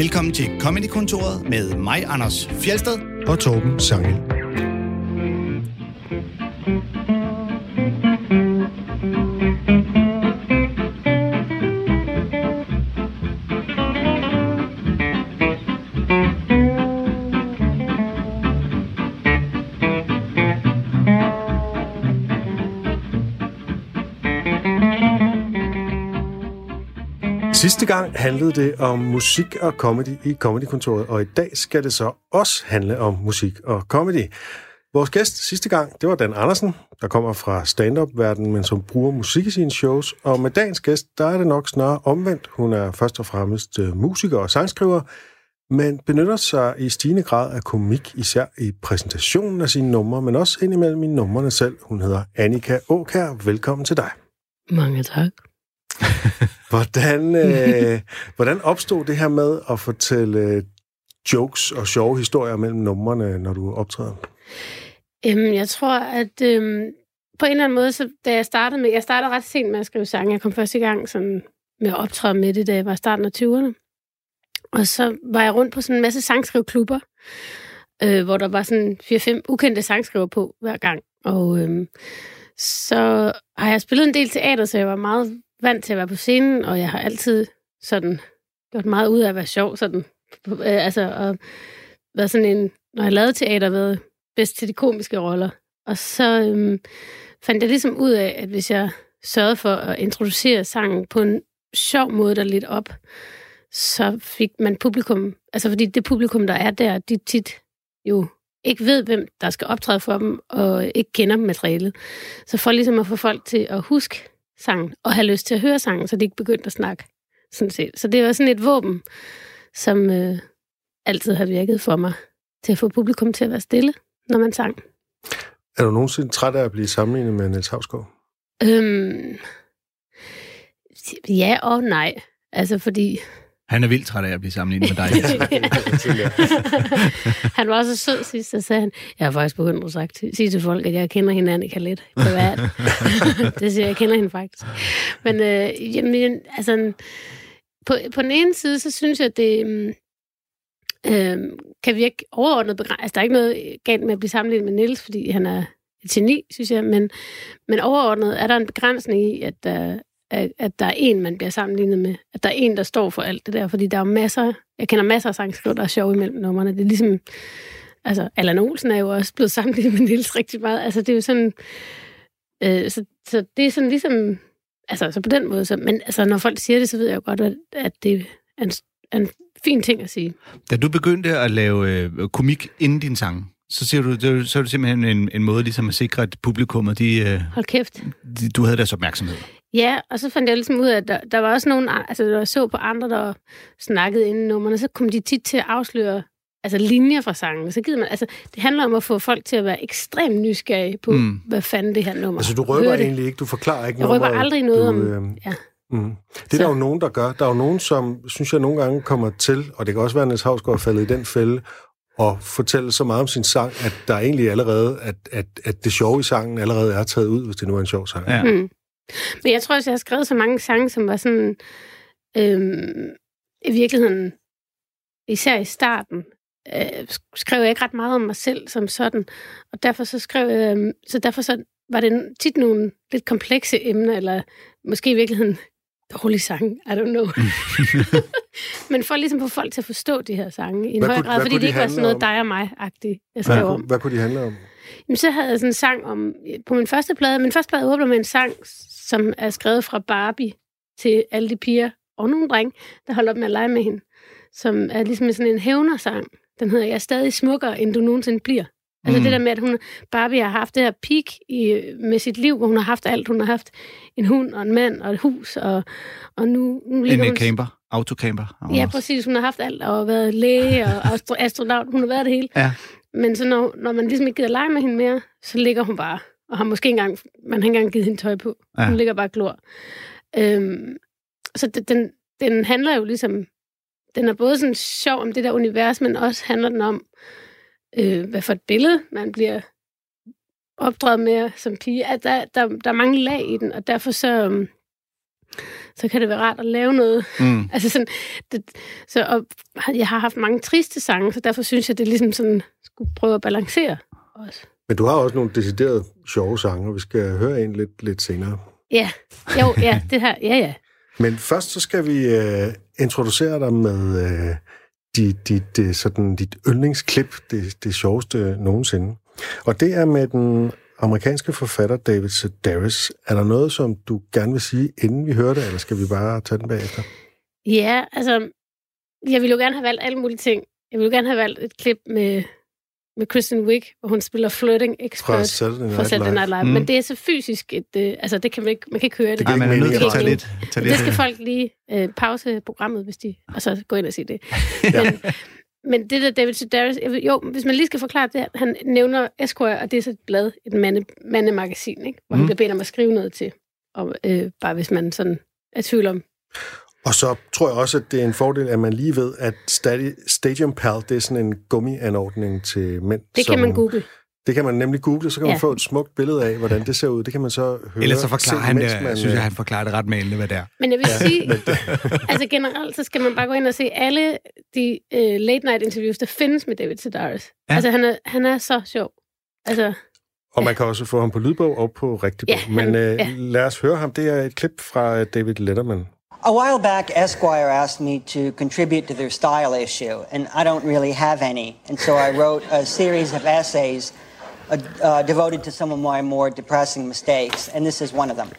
Velkommen til Comedy-kontoret med mig, Anders Fjelsted. og Torben Sangel. Gang handlede det om musik og comedy i Comedykontoret, og i dag skal det så også handle om musik og comedy. Vores gæst sidste gang, det var Dan Andersen, der kommer fra stand-up-verdenen, men som bruger musik i sine shows. Og med dagens gæst, der er det nok snarere omvendt. Hun er først og fremmest øh, musiker og sangskriver, men benytter sig i stigende grad af komik, især i præsentationen af sine numre, men også indimellem i numrene selv. Hun hedder Annika Åkær. Velkommen til dig. Mange tak. Hvordan, øh, hvordan opstod det her med at fortælle jokes og sjove historier mellem numrene, når du optræder? Øhm, jeg tror, at øhm, på en eller anden måde, så da jeg startede med, jeg startede ret sent med at skrive sange. Jeg kom første gang sådan, med at optræde med det, da jeg var i starten af 20'erne. Og så var jeg rundt på sådan en masse sangskrivklubber, øh, hvor der var sådan 4-5 ukendte sangskriver på hver gang. Og øhm, så har jeg spillet en del teater, så jeg var meget vant til at være på scenen, og jeg har altid sådan gjort meget ud af at være sjov, sådan, øh, altså, og været sådan en, når jeg lavede teater, været bedst til de komiske roller. Og så øhm, fandt jeg ligesom ud af, at hvis jeg sørgede for at introducere sangen på en sjov måde, der lidt op, så fik man publikum, altså fordi det publikum, der er der, de tit jo ikke ved, hvem der skal optræde for dem, og ikke kender materialet. Så for ligesom at få folk til at huske sangen, og have lyst til at høre sangen, så de ikke begyndte at snakke. Sådan set. Så det var sådan et våben, som øh, altid har virket for mig, til at få publikum til at være stille, når man sang. Er du nogensinde træt af at blive sammenlignet med Niels Havsgaard? Øhm, ja og nej. Altså fordi... Han er vildt træt af at blive sammenlignet med dig. han var også sød sidst, og sagde han, jeg har faktisk begyndt at sagt, sige til folk, at jeg kender hende Annika lidt privat. det siger jeg, jeg kender hende faktisk. Men øh, jamen, altså, på, på den ene side, så synes jeg, at det øh, kan virke overordnet begrænset. Altså, der er ikke noget galt med at blive sammenlignet med Niels, fordi han er et geni, synes jeg, men, men overordnet er der en begrænsning i, at, uh, at, at der er en, man bliver sammenlignet med. At der er en, der står for alt det der, fordi der er masser, jeg kender masser af sangskriver, der er sjove imellem numrene. Det er ligesom, altså, Allan Olsen er jo også blevet sammenlignet med Niels rigtig meget. Altså, det er jo sådan, øh, så, så det er sådan ligesom, altså, så på den måde, så, men altså, når folk siger det, så ved jeg jo godt, at, at det er en, en fin ting at sige. Da du begyndte at lave øh, komik inden din sang, så siger du, så er det simpelthen en, en måde ligesom at sikre, at publikummet, de, øh, Hold kæft. de, du havde deres opmærksomhed. Ja, og så fandt jeg ligesom ud af, at der, der var også nogen, altså der så på andre, der snakkede inden nummerne, så kom de tit til at afsløre altså linjer fra sangen. Så gider man, altså, det handler om at få folk til at være ekstremt nysgerrige på, mm. hvad fanden det her nummer Altså, du røber egentlig ikke, du forklarer ikke Jeg røber nummeret. aldrig noget du, om... Øh, Ja. mm. Det er der jo nogen, der gør. Der er jo nogen, som, synes jeg, nogle gange kommer til, og det kan også være, at Niels Havsgaard er faldet i den fælde, og fortælle så meget om sin sang, at der egentlig allerede, at, at, at det sjove i sangen allerede er taget ud, hvis det nu er en sjov sang. Ja. Mm. Men jeg tror også, jeg har skrevet så mange sange, som var sådan... Øhm, I virkeligheden, især i starten, øh, skrev jeg ikke ret meget om mig selv som sådan. Og derfor så skrev jeg... Øh, så derfor så var det tit nogle lidt komplekse emner, eller måske i virkeligheden dårlige sange, I don't know. Men for ligesom at få folk til at forstå de her sange i en Hvad høj kunne- grad, hvad fordi kunne det de ikke var sådan noget om? dig og mig-agtigt, jeg Hvad, skrev om. kunne, hvad kunne de handle om? Jamen, så havde jeg sådan en sang om... På min første plade... Min første plade åbner med en sang, som er skrevet fra Barbie til alle de piger og nogle drenge, der holder op med at lege med hende. Som er ligesom sådan en hævnersang. Den hedder Jeg er stadig smukkere, end du nogensinde bliver. Altså Mm. det der med, at hun, Barbie har haft det her peak i, med sit liv, hvor hun har haft alt. Hun har haft en hund og en mand og et hus, og, og nu, nu En ligger øh, hun... camper, autocamper. Ja, præcis. Hun har haft alt, og været læge og astro- astronaut. Hun har været det hele. Ja. Men så når, når man ligesom ikke gider lege med hende mere, så ligger hun bare, og har måske engang, man har ikke engang givet hende tøj på. Ja. Hun ligger bare glor. Øhm, så det, den, den handler jo ligesom, den er både sådan sjov om det der univers, men også handler den om, øh, hvad for et billede man bliver opdraget med som pige. At der, der, der er mange lag i den, og derfor så, øhm, så kan det være rart at lave noget. Mm. Altså sådan, det, så, og jeg har haft mange triste sange, så derfor synes jeg, det er ligesom sådan, skulle prøve at balancere også. Men du har også nogle deciderede sjove sange, og vi skal høre en lidt, lidt senere. Ja, jo, ja, det her, ja, ja. Men først så skal vi uh, introducere dig med uh, dit, dit, uh, sådan, dit yndlingsklip, det, det sjoveste nogensinde. Og det er med den amerikanske forfatter David Sedaris. Er der noget, som du gerne vil sige, inden vi hører det, eller skal vi bare tage den bagefter? Ja, altså, jeg ville jo gerne have valgt alle mulige ting. Jeg ville jo gerne have valgt et klip med, med Kristen Wiig, hvor hun spiller flirting expert Fra Saturday Night fra Saturday Night Live. Mm. Men det er så fysisk, et, øh, altså det kan man ikke, man kan ikke høre det. Det man er ikke nødt til at tage lidt, tage lidt Det skal folk lige øh, pause programmet, hvis de, og så gå ind og sige det. Men, men det der David Sedaris, jo, hvis man lige skal forklare det, han nævner Esquire, og det er så et blad, et mande, mandemagasin, ikke? hvor mm. han bliver bedt om at skrive noget til, og, øh, bare hvis man sådan er i tvivl om. Og så tror jeg også, at det er en fordel, at man lige ved, at Stadi- Stadium Pal, det er sådan en gummianordning til mænd. Det som, kan man google. Det kan man nemlig google, så kan man Ja. få et smukt billede af, hvordan det ser ud. Det kan man så høre. Ellers så forklarer han det, man, synes jeg, øh, han forklarer det ret malende, hvad det er. Men jeg vil sige, altså generelt, så skal man bare gå ind og se alle de øh, late night interviews, der findes med David Sedaris. Ja. Altså han er, han er så sjov. Altså, Og man kan også få ham på lydbog og på rigtig bog. Ja, Men han- øh, ja. lad os høre ham. Det er et klip fra øh, David Letterman. A while back, Esquire asked me to contribute to their style issue, and I don't really have any. And so I wrote a series of essays uh, uh, devoted to some of my more depressing mistakes, and this is one of them.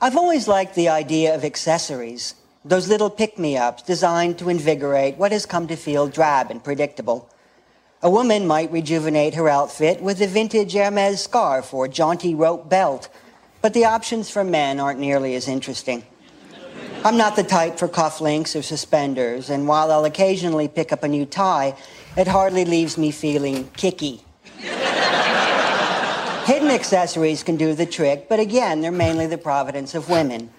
I've always liked the idea of accessories, those little pick me ups designed to invigorate what has come to feel drab and predictable. A woman might rejuvenate her outfit with a vintage Hermes scarf or jaunty rope belt, but the options for men aren't nearly as interesting. I'm not the type for cufflinks or suspenders, and while I'll occasionally pick up a new tie, it hardly leaves me feeling kicky. Hidden accessories can do the trick, but again, they're mainly the providence of women.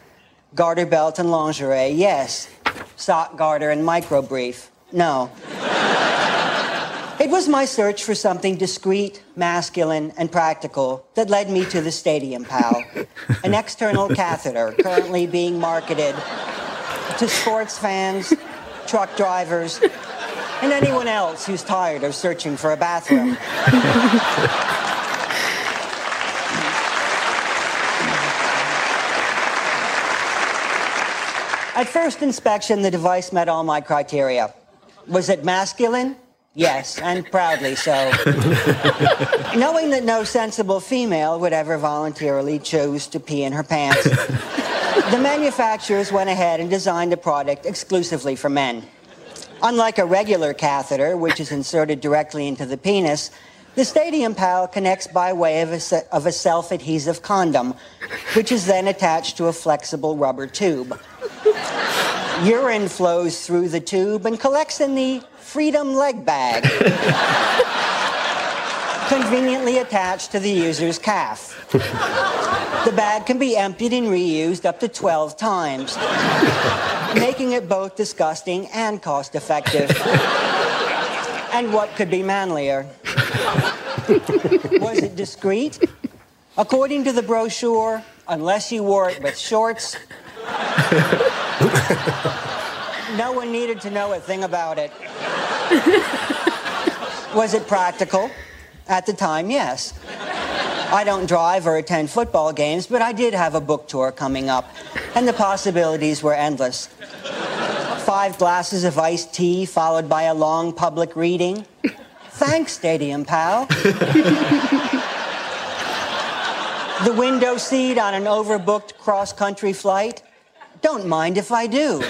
Garter belt and lingerie, yes. Sock garter and microbrief, no. It was my search for something discreet, masculine, and practical that led me to the Stadium Pal, an external catheter currently being marketed to sports fans, truck drivers, and anyone else who's tired of searching for a bathroom. At first inspection, the device met all my criteria. Was it masculine? Yes, and proudly so. Knowing that no sensible female would ever voluntarily choose to pee in her pants, the manufacturers went ahead and designed a product exclusively for men. Unlike a regular catheter, which is inserted directly into the penis, the Stadium Pal connects by way of a, se- of a self adhesive condom, which is then attached to a flexible rubber tube. Urine flows through the tube and collects in the Freedom leg bag, conveniently attached to the user's calf. The bag can be emptied and reused up to 12 times, making it both disgusting and cost effective. And what could be manlier? Was it discreet? According to the brochure, unless you wore it with shorts, no one needed to know a thing about it. Was it practical? At the time, yes. I don't drive or attend football games, but I did have a book tour coming up, and the possibilities were endless. Five glasses of iced tea, followed by a long public reading. Thanks, Stadium Pal. the window seat on an overbooked cross country flight. Don't mind if I do.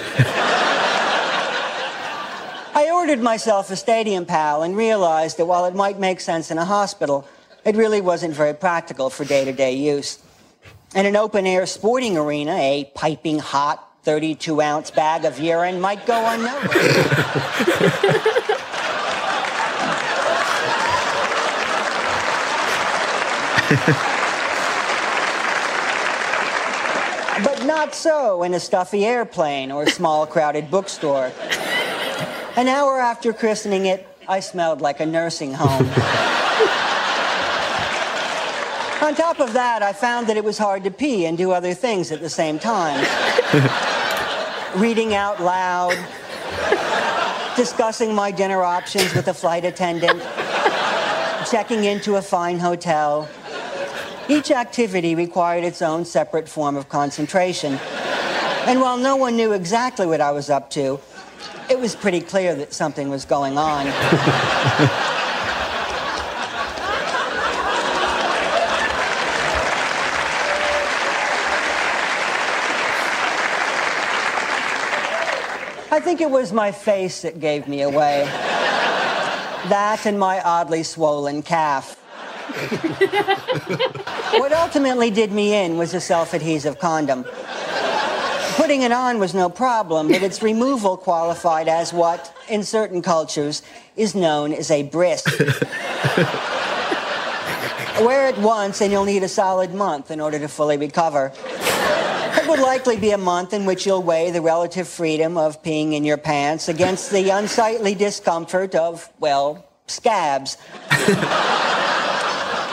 I ordered myself a Stadium Pal and realized that while it might make sense in a hospital, it really wasn't very practical for day to day use. In an open air sporting arena, a piping hot 32 ounce bag of urine might go unnoticed. but not so in a stuffy airplane or a small crowded bookstore. An hour after christening it, I smelled like a nursing home. On top of that, I found that it was hard to pee and do other things at the same time. Reading out loud, discussing my dinner options with a flight attendant, checking into a fine hotel. Each activity required its own separate form of concentration. And while no one knew exactly what I was up to, it was pretty clear that something was going on. I think it was my face that gave me away. That and my oddly swollen calf. What ultimately did me in was a self adhesive condom. Putting it on was no problem, but its removal qualified as what, in certain cultures, is known as a brisk. Wear it once and you'll need a solid month in order to fully recover. It would likely be a month in which you'll weigh the relative freedom of peeing in your pants against the unsightly discomfort of, well, scabs.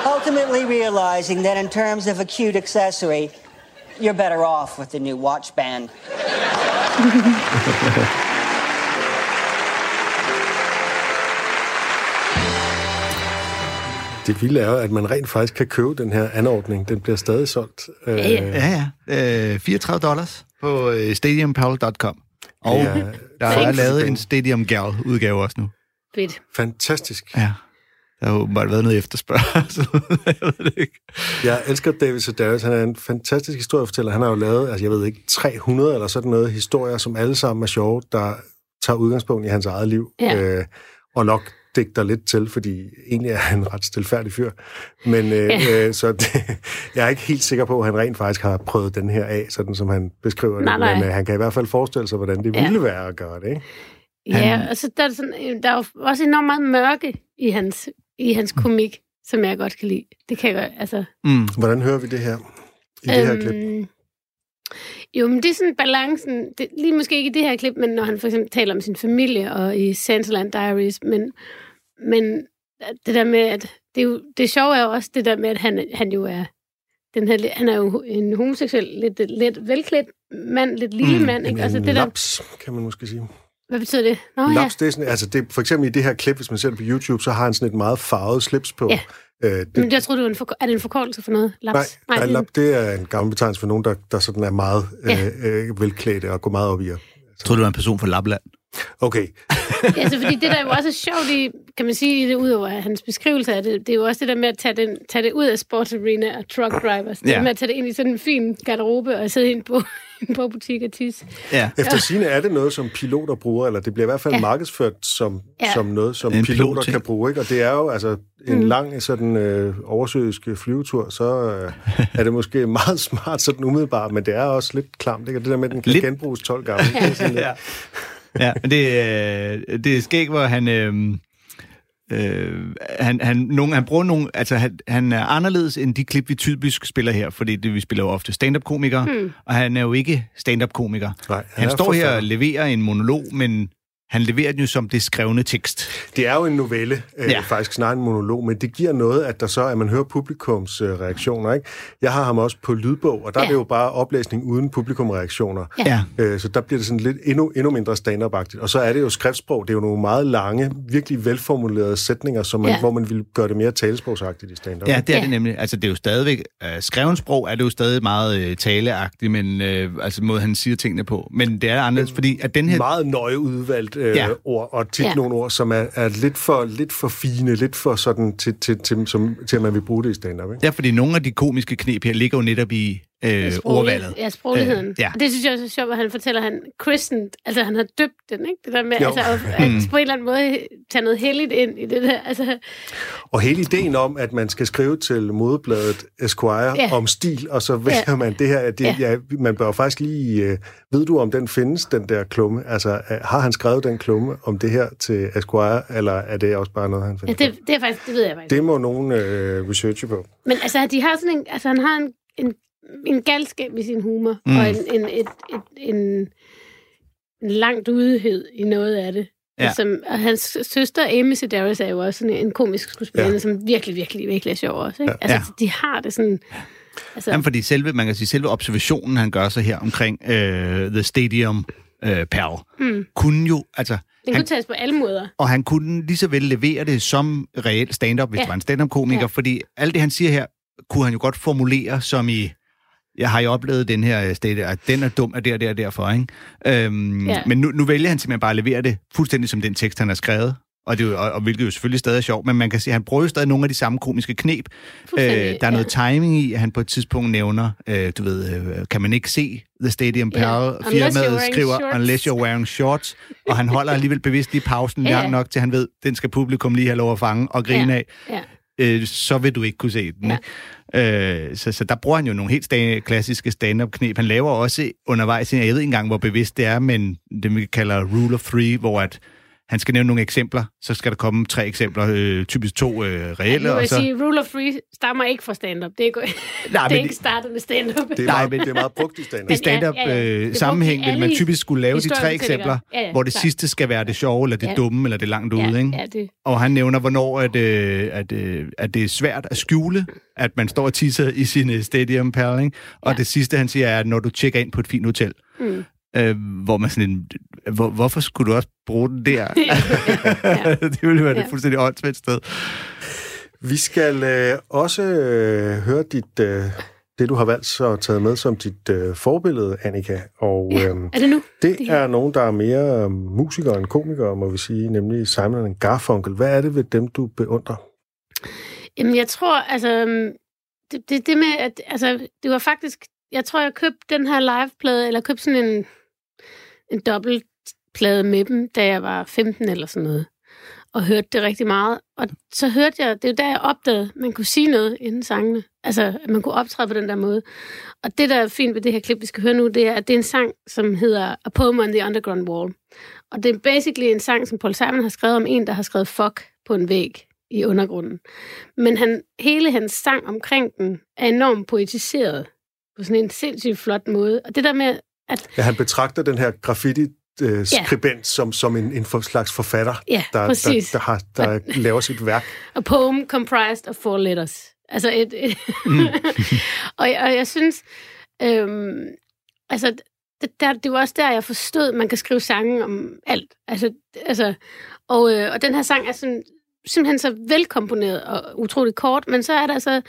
Ultimately realizing that in terms of a cute accessory, you're better off with the new watch band. Det vilde er jo, at man rent faktisk kan købe den her anordning. Den bliver stadig solgt. Øh, Ja, ja. Ja, ja. Øh, 34 dollars på øh, stadiumpowell.com. Og ja, er der er lavet en Stadium Gal udgave også nu. Fedt. Fantastisk. Ja. Der har åbenbart været noget efterspørgsel. jeg ved det ikke. Jeg elsker David Sedaris. Han er en fantastisk historiefortæller. Han har jo lavet, altså jeg ved ikke, 300 eller sådan noget historier, som alle sammen er sjove, der tager udgangspunkt i hans eget liv. Ja. Øh, og nok digter lidt til, fordi egentlig er han en ret stilfærdig fyr. Men øh, Ja. øh, så det, jeg er ikke helt sikker på, at han rent faktisk har prøvet den her af, sådan som han beskriver det. Nej, nej. Men øh, han kan i hvert fald forestille sig, hvordan det Ja. ville være at gøre det. Ikke? Ja, Han- og så der er, sådan, øh, der er jo også enormt meget mørke i hans, i hans komik, som jeg godt kan lide. Det kan jeg godt, altså... Mm. Hvordan hører vi det her i det her klip? Øhm, Jo, men det er sådan balancen, det, lige måske ikke i det her klip, men når han for eksempel taler om sin familie og i Santaland Diaries, men, men det der med, at det, er jo, det sjove er jo også det der med, at han, han jo er den her, han er jo en homoseksuel, lidt, lidt velklædt mand, lidt lille Mm, mand, ikke? En, Altså en det der, laps, kan man måske sige. Hvad betyder det? Nå Laps, det er sådan, altså det, for eksempel i det her klip, hvis man ser det på YouTube, så har han sådan et meget farvet slips på. Ja. Øh, ja, det, men jeg tror det var en for, er det en forkortelse for noget? nej, Laps? nej, det er lap, det er en gammel betegnelse for nogen, der, der sådan er meget Ja. øh, øh, velklædte og går meget op i. at- Jeg tror, du var en person fra Lapland. Okay, altså, fordi det der er jo også er sjovt i, kan man sige, i det udover hans beskrivelse af det, det er jo også det der med at tage, den, tage det ud af sports arena og truck drivers. Det Ja. med at tage det ind i sådan en fin garderobe og sidde ind på på butik og tis. Ja. efter sine er det noget, som piloter bruger, eller det bliver i hvert fald Ja. markedsført som, Ja. som noget, som En piloter pilotting. kan bruge. Ikke? Og det er jo altså en Mm. lang sådan øh, oversøisk flyvetur, så øh, er det måske meget smart sådan umiddelbart, men det er også lidt klamt. Ikke? Og det der med, at den kan Lidt. genbruges 12 gange. sådan ja. Ja, men det, øh, det er skægt, hvor han... Øh, øh, han, han, nogen, han bruger nogle, altså han, han er anderledes end de klip, vi typisk spiller her, fordi det, vi spiller jo ofte stand-up-komikere, Hmm. og han er jo ikke stand-up-komiker. Nej, Han, han står her og leverer en monolog, men han leverer den jo som det skrevne tekst. Det er jo en novelle, øh, Ja. faktisk snarere en monolog, men det giver noget, at der så, at man hører publikums øh, reaktioner. Ikke? Jeg har ham også på lydbog, og der ja. Er det jo bare oplæsning uden publikumreaktioner. Ja. Ja. Øh, så der bliver det sådan lidt endnu, endnu mindre stand-up-agtigt. Og så er det jo skriftsprog. Det er jo nogle meget lange, virkelig velformulerede sætninger, som man, ja. Hvor man vil gøre det mere talesprogsagtigt i stand-up. Ja, det er Ja. det nemlig. Altså, det er jo stadigvæk... Uh, skreven sprog er det jo stadig meget øh, taleagtigt, men øh, altså måde, han siger tingene på. Men det er anderledes, fordi at den her... Meget nøje udvalgt øh, Ja. ja. ord, og tit. Ja. nogle ord, som er, er lidt, for, lidt for fine, lidt for sådan til, til, til, som, til, at man vil bruge det i stand-up. Ikke? Ja, fordi nogle af de komiske knep her ligger jo netop i øh, ordvalget. Ja, sprogligheden. Øh, ja. Og det synes jeg også er sjovt, at han fortæller, at han christened, altså han har døbt den, ikke? Det der med Jo. altså, at, at på en eller anden måde tage noget helligt ind i det der. Altså, Og hele ideen om, at man skal skrive til modebladet Esquire ja. Ja. om stil, og så vælger Ja. man det her. Det, ja. Ja. Ja, man bør faktisk lige... Øh, ved du, om den findes, den der klumme? Altså, øh, har han skrevet den klumme om det her til Esquire, eller er det også bare noget, han ja, finder det, det, er faktisk, det ved jeg faktisk. det må nogen øh, researche på. Men altså, de har sådan en, altså, han har en, en, en galskab i sin humor, Mm. og en, en, et, et, en, en langt udehed i noget af det. Ja. Som, og hans søster, Amy Sedaris, er jo også sådan en komisk skuespiller, Ja. som virkelig, virkelig, virkelig er sjov også. Ikke? Ja. Altså, Ja. de har det sådan... Altså, Jamen, fordi selve, man kan sige, selve observationen, han gør sig her omkring øh, The Stadium øh, Perl, mm. kunne jo, altså, den han, kunne tages på alle måder. og han kunne lige så vel levere det som reelt stand-up, hvis Ja. det var en stand-up-komiker, ja. fordi alt det, han siger her, kunne han jo godt formulere som i, jeg har jo oplevet den her sted, at den er dum af der, der, derfor, ikke? Øhm, Ja. Men nu, nu vælger han simpelthen bare at levere det fuldstændig som den tekst, han har skrevet. Og, det og, og hvilket jo selvfølgelig stadig er sjovt, men man kan se, at han bruger jo stadig nogle af de samme komiske knep. Øh, der er ja. noget timing i, at han på et tidspunkt nævner, øh, du ved, øh, kan man ikke se The Stadium? Unless you're Firmaet skriver, shorts. unless you're wearing shorts. Og han holder alligevel bevidst lige pausen ja. lang nok, til han ved, den skal publikum lige have lov at fange og grine Ja. af. Ja. Øh, så vil du ikke kunne se den. Ja. Øh, så, så der bruger han jo nogle helt sta- klassiske stand-up-knep. Han laver også undervejs, jeg ved ikke engang, hvor bevidst det er, men det vi kalder rule of three, hvor at han skal nævne nogle eksempler, så skal der komme tre eksempler, øh, typisk to øh, Nu reelle, vil og jeg så... sige, rule of three stammer ikke fra stand-up. Det er, ikke, Nej, det er men ikke det- startet med stand-up. Det er, Nej, men- det er meget brugt i stand i Men- stand-up ja, ja, ja. Øh, vil man typisk skulle lave de tre eksempler, Ja, ja, hvor det klart. sidste skal være det sjove, eller det Ja. dumme, eller det langt ude. ja, ikke? ja, det, Og han nævner, hvornår at, øh, at, øh, at det er svært at skjule, at man står og tisser i sin øh, stadium perl, ikke? Og Ja. ja. det sidste, han siger, er, at når du tjekker ind på et fint hotel, mm. Øh, hvor man sådan en, hvor, hvorfor skulle du også bruge den der? ja. det ville være Ja. det fuldstændig åndssvagt sted. Vi skal øh, også øh, høre dit, øh, det, du har valgt så taget med som dit øh, forbillede, Annika. Og øh, Er det nu? det det her? er nogen, der er mere øh, musikere end komikere, må vi sige, nemlig Simon Garfunkel. Hvad er det ved dem, du beundrer? Jamen, jeg tror, altså... øhm, Det, det, det med, at... Altså, det var faktisk... Jeg tror, jeg købte den her liveplade, eller købte sådan en, en dobbeltplade med dem, da jeg var 15 eller sådan noget. Og hørte det rigtig meget. Og så hørte jeg... Det er jo der, jeg opdagede, at man kunne sige noget inden sangene. Altså, at man kunne optræde på den der måde. Og det, der er fint ved det her klip, vi skal høre nu, det er, at det er en sang, som hedder A Poem on the Underground Wall. Og det er basically en sang, som Paul Simon har skrevet om en, der har skrevet fuck på en væg i undergrunden. Men han, hele hans sang omkring den er enormt poetiseret på sådan en sindssygt flot måde. Og det der med, at Ja, han betragter den her graffiti-skribent ja. som, som en, en for, slags forfatter, ja, der, der, præcis, der, har, der laver sit værk. a poem comprised of four letters. Altså et... et Mm. og, jeg- og jeg synes, øhm, altså, det, der, det var også der, jeg forstod, at man kan skrive sange om alt. Altså, altså, og, øh, og den her sang er sådan, simpelthen så velkomponeret og utroligt kort, men så er der så,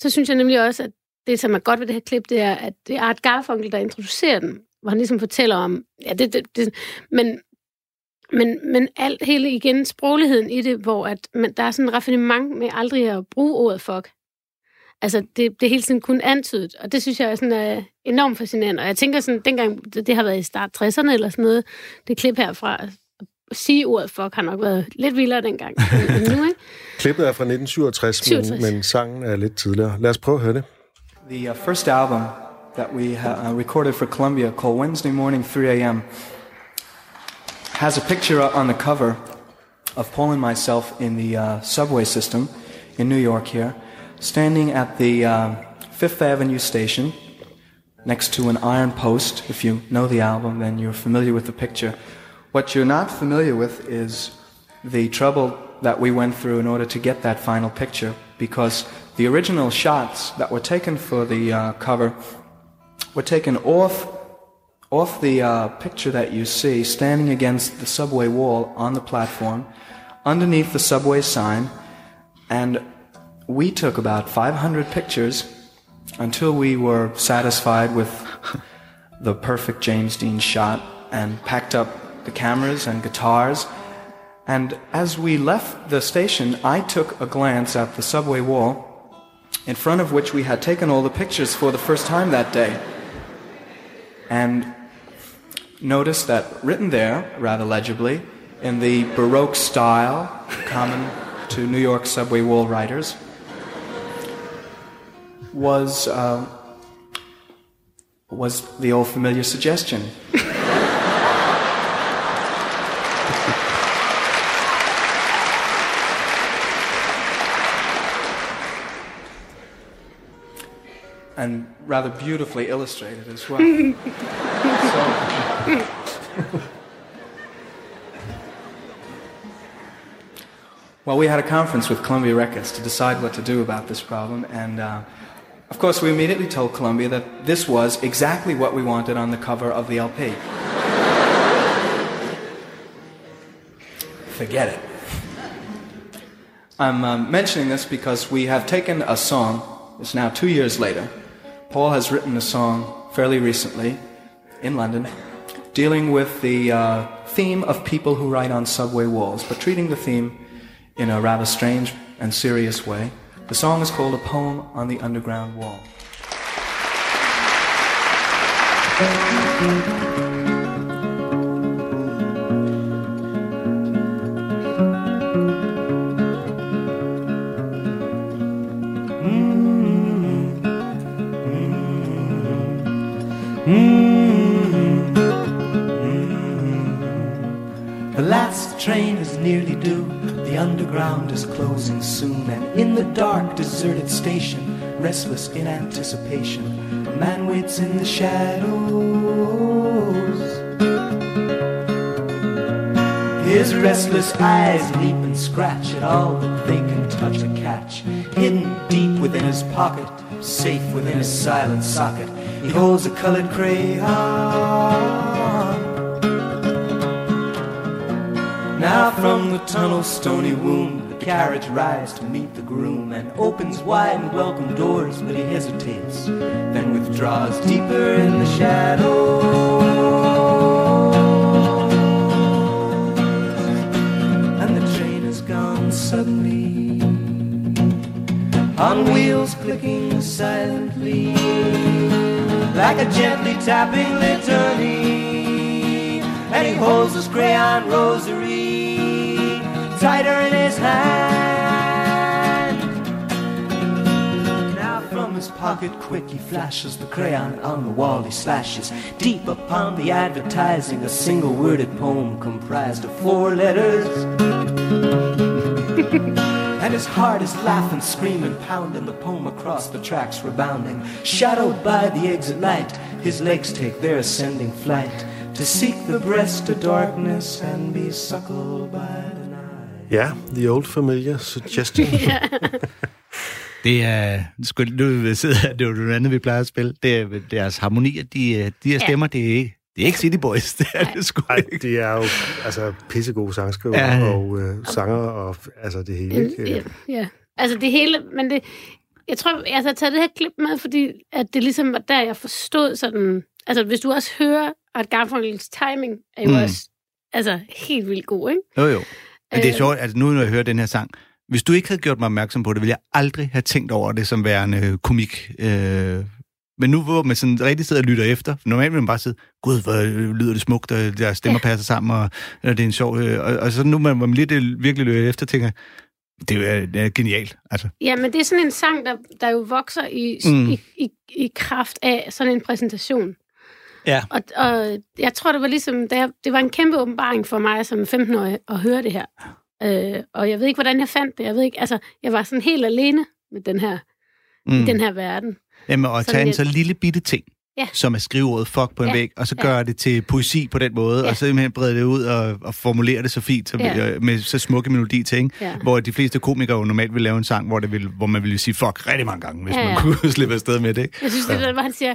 så synes jeg nemlig også, at det, som er godt ved det her klip, det er, at det er Art Garfunkel, der introducerer den, hvor han ligesom fortæller om, ja, det, det, det men, men, men alt, hele igen, sprogligheden i det, hvor at, man, der er sådan en raffinement med aldrig at bruge ordet fuck. Altså, det, det er hele tiden kun antydet, og det synes jeg er sådan, uh, enormt fascinerende. Og jeg tænker sådan, dengang det, det har været i start 60'erne eller sådan noget, det klip herfra, at sige ordet fuck har nok været lidt vildere dengang end nu, ikke? Klippet er fra 1967, 67. men, men sangen er lidt tidligere. Lad os prøve at høre det. The uh, first album that we uh, recorded for Columbia, called Wednesday Morning 3 a.m., has a picture on the cover of Paul and myself in the uh, subway system in New York here, standing at the uh, Fifth Avenue station next to an iron post. If you know the album, then you're familiar with the picture. What you're not familiar with is the trouble that we went through in order to get that final picture because the original shots that were taken for the uh, cover were taken off off the uh, picture that you see standing against the subway wall on the platform underneath the subway sign and we took about 500 pictures until we were satisfied with the perfect James Dean shot and packed up the cameras and guitars. And as we left the station, I took a glance at the subway wall, in front of which we had taken all the pictures for the first time that day. And noticed that written there, rather legibly, in the Baroque style common to New York subway wall writers, was uh, was the old familiar suggestion. And rather beautifully illustrated as well. so, Well, we had a conference with Columbia Records to decide what to do about this problem, and uh, of course, we immediately told Columbia that this was exactly what we wanted on the cover of the LP. Forget it. I'm um, mentioning this because we have taken a song, it's now two years later. Paul has written a song fairly recently in London dealing with the uh, theme of people who write on subway walls, but treating the theme in a rather strange and serious way. The song is called A Poem on the Underground Wall. Is closing soon. And in the dark, deserted station, restless in anticipation, a man waits in the shadows. His restless eyes leap and scratch at all that they can touch or catch. Hidden deep within his pocket, safe within his silent socket, he holds a colored crayon. Now from the tunnel's stony womb, carriage rides to meet the groom and opens wide and welcome doors, but he hesitates, then withdraws deeper in the shadows. And the train is gone suddenly, on wheels clicking silently, like a gently tapping litany. And he holds his crayon rosary tighter in his hand. Now from his pocket quick he flashes the crayon on the wall he slashes deep upon the advertising a single worded poem comprised of four letters. and his heart is laughing, screaming, pounding the poem across the tracks, rebounding. Shadowed by the exit light, his legs take their ascending flight to seek the breast of darkness and be suckled by the. Ja, The Old Familiar Suggestion. Det er, sgu, nu sidder jeg- det er jo noget andet, vi plejer at spille. Det er deres harmonier, de, de her stemmer, det er ikke, det er ikke City Boys, det er det sgu Nej, ikke. det er jo altså pissegode sangskriver Ja, ja, ja. og øh, sanger og altså det hele. Ikke? Ja, ja. Altså det hele, men det, jeg tror, jeg har taget det her klip med, fordi at det ligesom var der, jeg forstod sådan, altså hvis du også hører, at Garfunkels timing er jo mm. også altså, helt vildt god, ikke? Jo, jo. Men det er Øh. sjovt, altså nu når jeg hører den her sang, hvis du ikke havde gjort mig opmærksom på det, ville jeg aldrig have tænkt over det som værende øh, komik. Øh, men nu hvor man sådan rigtig sidder og lytter efter, normalt vil man bare sidde, gud, hvor øh, lyder det smukt, og deres stemmer Ja. passer sammen, og, og det er en sjov... Øh, og, og så nu hvor man lidt virkelig lytter efter, tænker det er, det er genialt. Altså, Ja, men det er sådan en sang, der, der jo vokser i, mm. i, i, i kraft af sådan en præsentation. Ja. Og, og jeg tror, det var ligesom, da jeg, det var en kæmpe åbenbaring for mig som 15-årig at høre det her. Øh, og jeg ved ikke, hvordan jeg fandt det. Jeg ved ikke, altså, jeg var sådan helt alene med den her, mm. i den her verden. Jamen, og Sådan tage en så lille bitte ting, Ja. som er skriveordet fuck på en Ja. væg, og så Ja. gøre det til poesi på den måde, Ja. og så simpelthen brede det ud og, og formulere det så fint, så, Ja. øh, med så smukke melodi til, ikke? Ja. Hvor de fleste komikere jo normalt vil lave en sang, hvor, det vil, hvor man ville sige fuck rigtig mange gange, hvis Ja, man ja. kunne slippe afsted med det, ikke? Jeg synes, det er der, hvor han siger,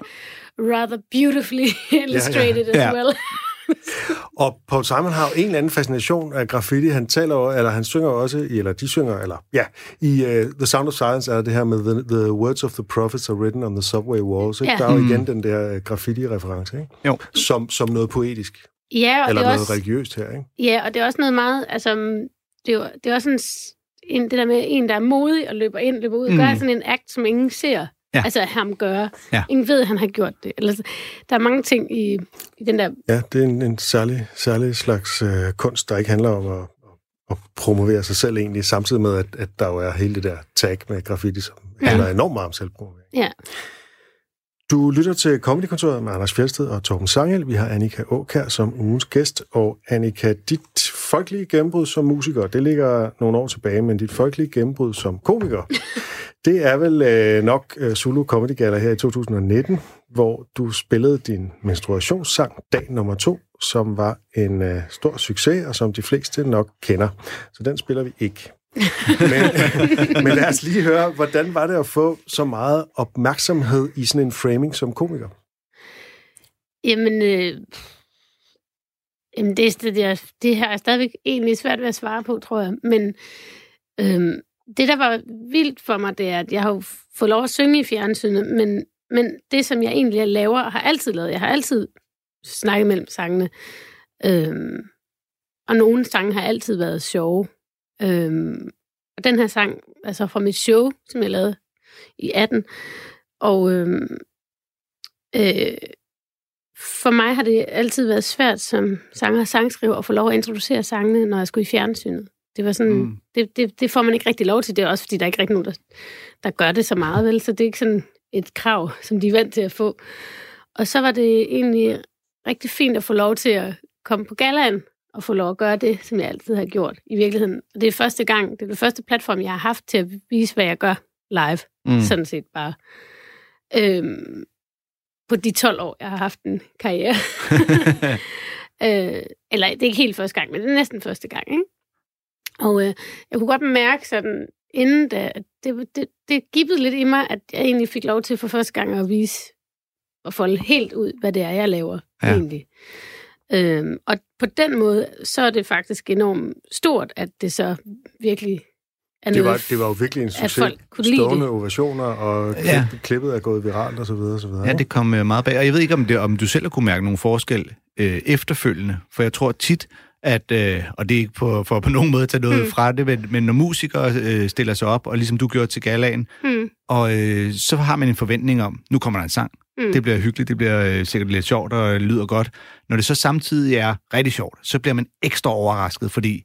rather beautifully illustrated Ja. as well. Og Paul Simon har jo en eller anden fascination af graffiti. Han taler jo, eller han synger også, i- eller de synger, eller ja, i uh, The Sound of Silence er det her med the, the words of the prophets are written on the subway walls. Ikke? Ja. Der er jo Mm. igen den der øh, graffiti-reference, ikke? Jo. Som, som noget poetisk, Ja, og eller det er noget også, religiøst her, ikke? ja, og det er også noget meget, altså, det er jo, det er også en, en, det der med en, der er modig og løber ind, løber ud, Mm. mm. gør sådan en akt, som ingen ser. Ja. Altså ham gøre. Ja. Ingen ved, at han har gjort det. Eller, så- der er mange ting i, i den der... Ja, det er en, en særlig, særlig slags øh, kunst, der ikke handler om at, at promovere sig selv egentlig, samtidig med, at, at der jo er hele det der tag med graffiti, som Ja. handler enormt meget om selvpromovering. Ja. Du lytter til Comedykontoret med Anders Fjeldsted og Torben Sangel. Vi har Annika Åkær som ugens gæst. Og Annika, dit folkelige gennembrud som musiker, det ligger nogle år tilbage, men dit folkelige gennembrud som komiker, det er vel øh, nok øh, Zulu Comedy Gala her i 2019, hvor du spillede din menstruationssang dag nummer to, som var en øh, stor succes, og som de fleste nok kender. Så den spiller vi ikke. men, men lad os lige høre, hvordan var det at få så meget opmærksomhed i sådan en framing som komiker? Jamen, øh, jamen det, det, det, det her er stadigvæk egentlig svært ved at svare på, tror jeg. Men øh, det, der var vildt for mig, det er, at jeg har jo fået lov at synge i fjernsynet, men, men det, som jeg egentlig laver, har altid lavet. Jeg har altid snakket mellem sangene. Øhm, og nogle sange har altid været sjove. Øhm, og den her sang, altså fra mit show, som jeg lavede i 18. Og øhm, øh, for mig har det altid været svært som sanger og sangskriver at få lov at introducere sangene, når jeg skulle i fjernsynet. Det var sådan, mm. det, det, det får man ikke rigtig lov til. Det er også, fordi der er ikke rigtig nogen, der, der gør det så meget, vel? Så det er ikke sådan et krav, som de er vant til at få. Og så var det egentlig rigtig fint at få lov til at komme på galaen at få lov at gøre det, som jeg altid har gjort i virkeligheden. Og det er første gang, det er det første platform, jeg har haft til at vise, hvad jeg gør live. Mm. Sådan set bare. Øhm, på de 12 år, jeg har haft en karriere. øh, eller det er ikke helt første gang, men det er næsten første gang. Ikke? Og øh, jeg kunne godt mærke sådan, inden da, det, det, det gibbede lidt i mig, at jeg egentlig fik lov til for første gang at vise og folde helt ud, hvad det er, jeg laver ja. egentlig. Øhm, og på den måde, så er det faktisk enormt stort, at det så virkelig er det var, det var jo virkelig en succes. Folk kunne Stående det. ovationer, og ja. klippet er gået viralt og så videre, og så videre. Ja, det kom øh, meget bag. Og jeg ved ikke, om, det, om du selv kunne mærke nogle forskel øh, efterfølgende. For jeg tror tit, at, øh, og det er ikke på, for på nogen måde at tage noget mm. fra det, men, men når musikere øh, stiller sig op, og ligesom du gjorde til galaen, mm. og øh, så har man en forventning om, nu kommer der en sang. Mm. Det bliver hyggeligt, det bliver øh, sikkert lidt sjovt og lyder godt. Når det så samtidig er rigtig sjovt, så bliver man ekstra overrasket, fordi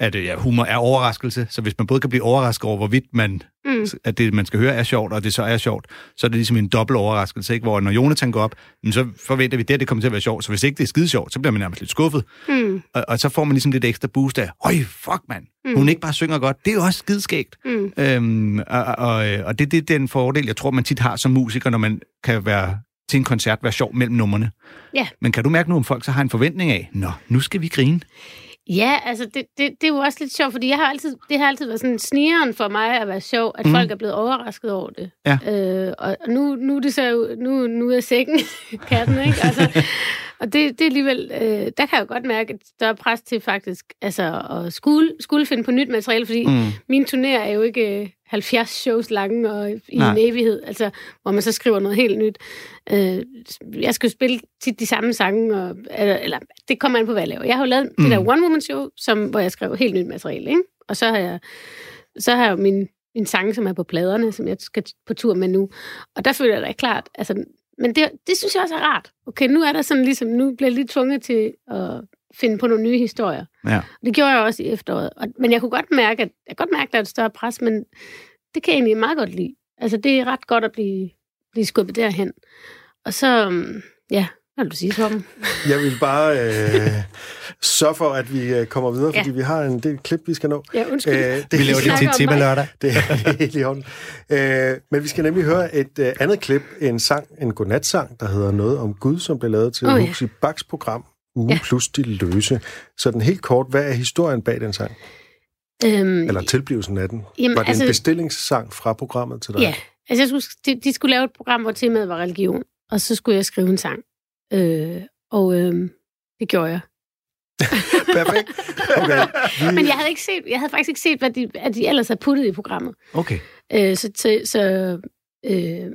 at ja, humor er overraskelse, så hvis man både kan blive overrasket over, hvorvidt man, mm. at det, man skal høre, er sjovt, og det så er sjovt, så er det ligesom en dobbelt overraskelse, ikke? hvor når Jonathan går op, så forventer vi, at det kommer til at være sjovt, så hvis ikke det er skide sjovt, så bliver man nærmest lidt skuffet. Mm. Og, og, så får man ligesom lidt ekstra boost af, øj, fuck mand, mm. hun ikke bare synger godt, det er jo også skideskægt. Mm. Øhm, og, og, og det, det er den fordel, jeg tror, man tit har som musiker, når man kan være til en koncert være sjov mellem numrene. Ja. Men kan du mærke nu, om folk så har en forventning af, nå, nu skal vi grine? Ja, altså det, det, det er jo også lidt sjovt, fordi jeg har altid, det har altid været sådan snigeren for mig at være sjov, at mm. folk er blevet overrasket over det. Ja. Øh, og, nu, nu, er det så, nu, nu er sækken katten, ikke? Altså, og det, det er alligevel, øh, der kan jeg jo godt mærke et større pres til faktisk altså, at skulle, skulle finde på nyt materiale, fordi mm. min turné er jo ikke 70 shows lange og i Nej. en evighed, altså, hvor man så skriver noget helt nyt. Øh, jeg skal jo spille tit de samme sange, og, eller, eller det kommer an på, hvad jeg laver. Jeg har jo lavet mm. det der one-woman-show, som, hvor jeg skrev helt nyt materiale, ikke? og så har jeg, så har jeg jo min, min sange, som er på pladerne, som jeg skal på tur med nu. Og der føler jeg da klart, altså, men det, det synes jeg også er rart. Okay, nu er der sådan ligesom, nu bliver jeg lige tvunget til at finde på nogle nye historier. Ja. Det gjorde jeg også i efteråret. Og, men jeg kunne godt mærke, at jeg godt mærke, at der er et større pres, men det kan jeg egentlig meget godt lide. Altså, det er ret godt at blive, blive skubbet derhen. Og så, øhm, ja, hvad vil du sige, Torben? Jeg vil bare øh, sørge for, at vi øh, kommer videre, fordi ja. vi har en del klip, vi skal nå. Ja, undskyld. Æh, det, vi laver det til tema lørdag. Det er helt i hånden. Æh, men vi skal nemlig høre et uh, andet klip, en sang, en godnatsang, der hedder Noget om Gud, som blev lavet til oh, ja. Hus i Baks program, Uge ja. plus de løse. Så den helt kort, hvad er historien bag den sang? Øhm, Eller tilblivelsen af den? Jamen, var det altså, en bestillingssang fra programmet til dig? Ja, altså jeg skulle, de, de skulle lave et program, hvor temaet var religion, og så skulle jeg skrive en sang. Øh, og øh, det gjorde jeg. Perfekt. Okay. Vi... Men jeg havde ikke set, jeg havde faktisk ikke set, hvad de, hvad de ellers havde puttet i programmet. Okay. Øh, så så, så øh,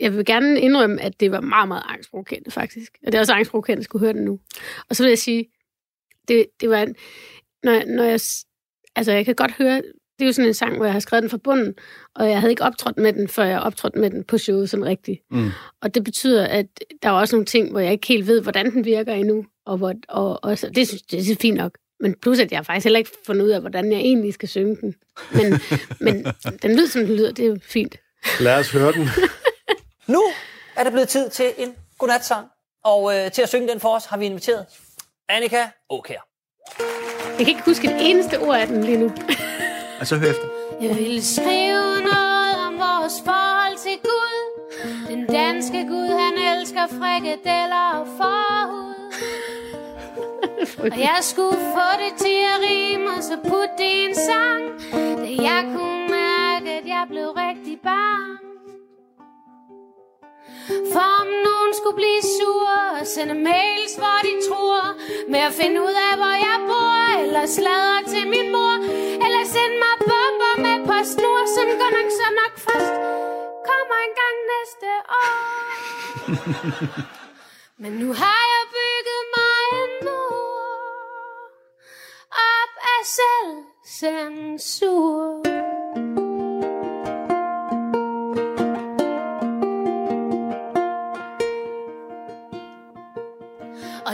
jeg vil gerne indrømme, at det var meget, meget angstprovokerende, faktisk. Og det er også angstprovokerende at skulle høre den nu. Og så vil jeg sige, det, det var en, når, når jeg, altså jeg kan godt høre, det er jo sådan en sang, hvor jeg har skrevet den fra bunden, og jeg havde ikke optrådt med den, før jeg optrådte med den på showet sådan rigtigt. Mm. Og det betyder, at der er også nogle ting, hvor jeg ikke helt ved, hvordan den virker endnu, og, hvor, og, og så, det, synes, det er fint nok. Men plus, at jeg faktisk heller ikke fundet ud af, hvordan jeg egentlig skal synge den. Men, men den lyder, som den lyder, det er jo fint. Lad os høre den. Nu er det blevet tid til en godnatsang, og øh, til at synge den for os har vi inviteret Annika Åkær. Jeg kan ikke huske det eneste ord af den lige nu. og så hør efter. Jeg vil skrive noget om vores forhold til Gud. Den danske Gud, han elsker frikadeller og forhud. og jeg skulle få det til at rime, og så putte det i en sang. Jeg kunne mærke, at jeg blev rigtig barn. For om nogen skulle blive sur og sende mails, hvor de tror med at finde ud af, hvor jeg bor, eller sladre til min mor, eller sende mig bomber med på snor, som går nok så nok først kommer en gang næste år. Men nu har jeg bygget mig en mur op af selvcensur.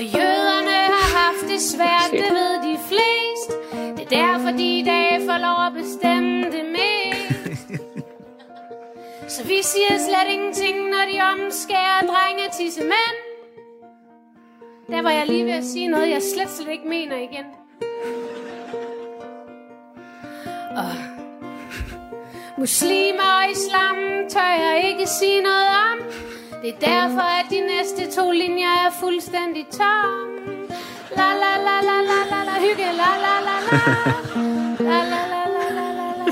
Og jøderne har haft det svært, det ved de flest. Det er derfor, de i dag får lov at bestemme det mest. Så vi siger slet ingenting, når de omskærer drenge til mænd. Der var jeg lige ved at sige noget, jeg slet, slet ikke mener igen. Og muslimer og islam tør jeg ikke sige noget om. Det er derfor, at de næste to linjer er fuldstændig tomme. La la la la la la la hygge la la la la. La la la la la la la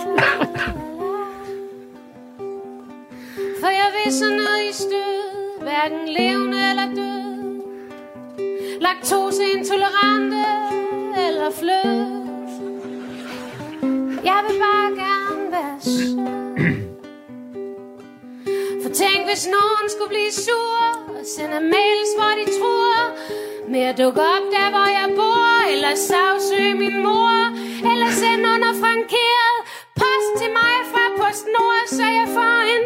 For jeg vil så ned i stød, hverken levende eller død. Laktoseintolerante eller flød. Jeg vil bare hvis nogen skulle blive sur Og sende mails, hvor de tror Med at dukke op der, hvor jeg bor Eller sagsøge min mor Eller sende under frankeret Post til mig fra PostNord Så jeg får en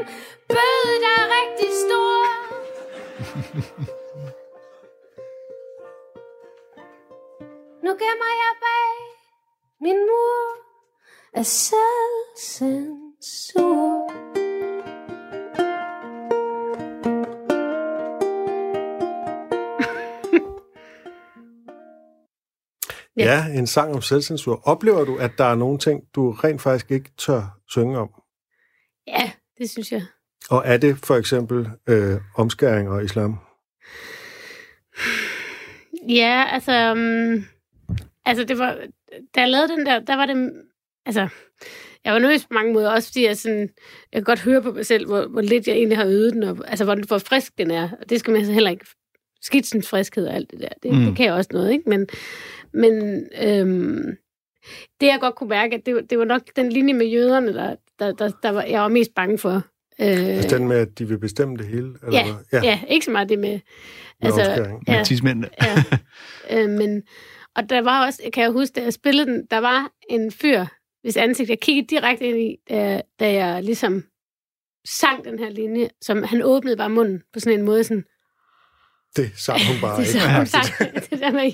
bøde, der er rigtig stor Nu gemmer jeg bag min mur af selvcensur. Ja. Ja. en sang om selvcensur. Oplever du, at der er nogle ting, du rent faktisk ikke tør synge om? Ja, det synes jeg. Og er det for eksempel øh, omskæring og islam? Ja, altså... Um, altså, det var... Da jeg lavede den der, der var det... Altså, jeg var nervøs på mange måder, også fordi jeg, sådan, jeg kan godt høre på mig selv, hvor, hvor lidt jeg egentlig har øvet den, og, altså, hvor, hvor frisk den er. Og det skal man altså heller ikke... Skitsens friskhed og alt det der, det, mm. det kan jeg også noget, ikke? Men, men øhm, det, jeg godt kunne mærke, at det, var- det var nok den linje med jøderne, der, der, der, der var, jeg var mest bange for. Øh, Altså den med, at de vil bestemme det hele? Eller ja, ja. ja, ikke så meget det med... Med omskæring. ja, Med ja. øh, men, og der var også, kan jeg huske, da jeg spillede den, der var en fyr, hvis ansigt jeg kiggede direkte ind i, da, da jeg ligesom sang den her linje, som han åbnede bare munden på sådan en måde, sådan, Det sang hun bare det, ikke. hun sang, det der med,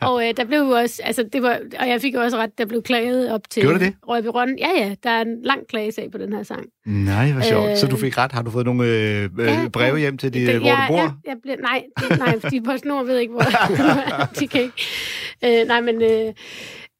og øh, der blev jo også, altså det var, og jeg fik jo også ret, der blev klaget op til Gjorde det? Rødby Rønne. Ja, ja, der er en lang klagesag på den her sang. Nej, hvor sjovt. Øh, Så du fik ret. Har du fået nogle øh, Ja, øh, breve hjem til, de, Det- hvor jeg, du bor? Jeg, jeg bliver, nej, det, nej, fordi PostNord ved ikke, hvor de kan ikke. Øh, nej, men øh,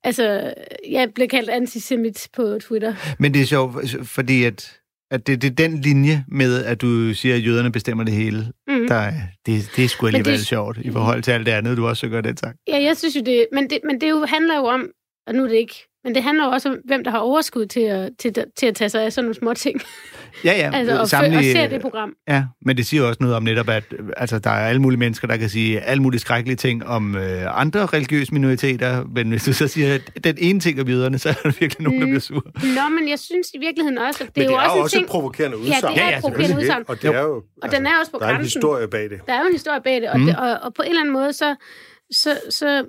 altså, jeg blev kaldt antisemit på Twitter. Men det er sjovt, fordi at, at det, det er den linje med, at du siger, at jøderne bestemmer det hele. Mm. Der, er- det, det er sgu alligevel det- sjovt i forhold til alt det andet, du også synger den sang. Ja, jeg synes jo det, men det, men det jo handler jo om, og nu er det ikke, men det handler jo også om, hvem der har overskud til at, til, til at tage sig af sådan nogle små ting. Ja, ja. altså, og, sammenlig- og se det program. Ja, men det siger også noget om netop, at altså, der er alle mulige mennesker, der kan sige alle mulige skrækkelige ting om øh, andre religiøse minoriteter, men hvis du så siger, at den ene ting om jøderne, så er der virkelig nogen, der Mm. bliver sur. Nå, men jeg synes i virkeligheden også, at det Men er jo også en ting... provokerende Ja, udsagn. det er Ja, ja, et provokerende udsagn. Og det er jo... Og den er også på der er en grænsen. historie bag det. Der er jo en historie bag det, og, Mm. mm. det, og, og på en eller anden måde, så, så, så,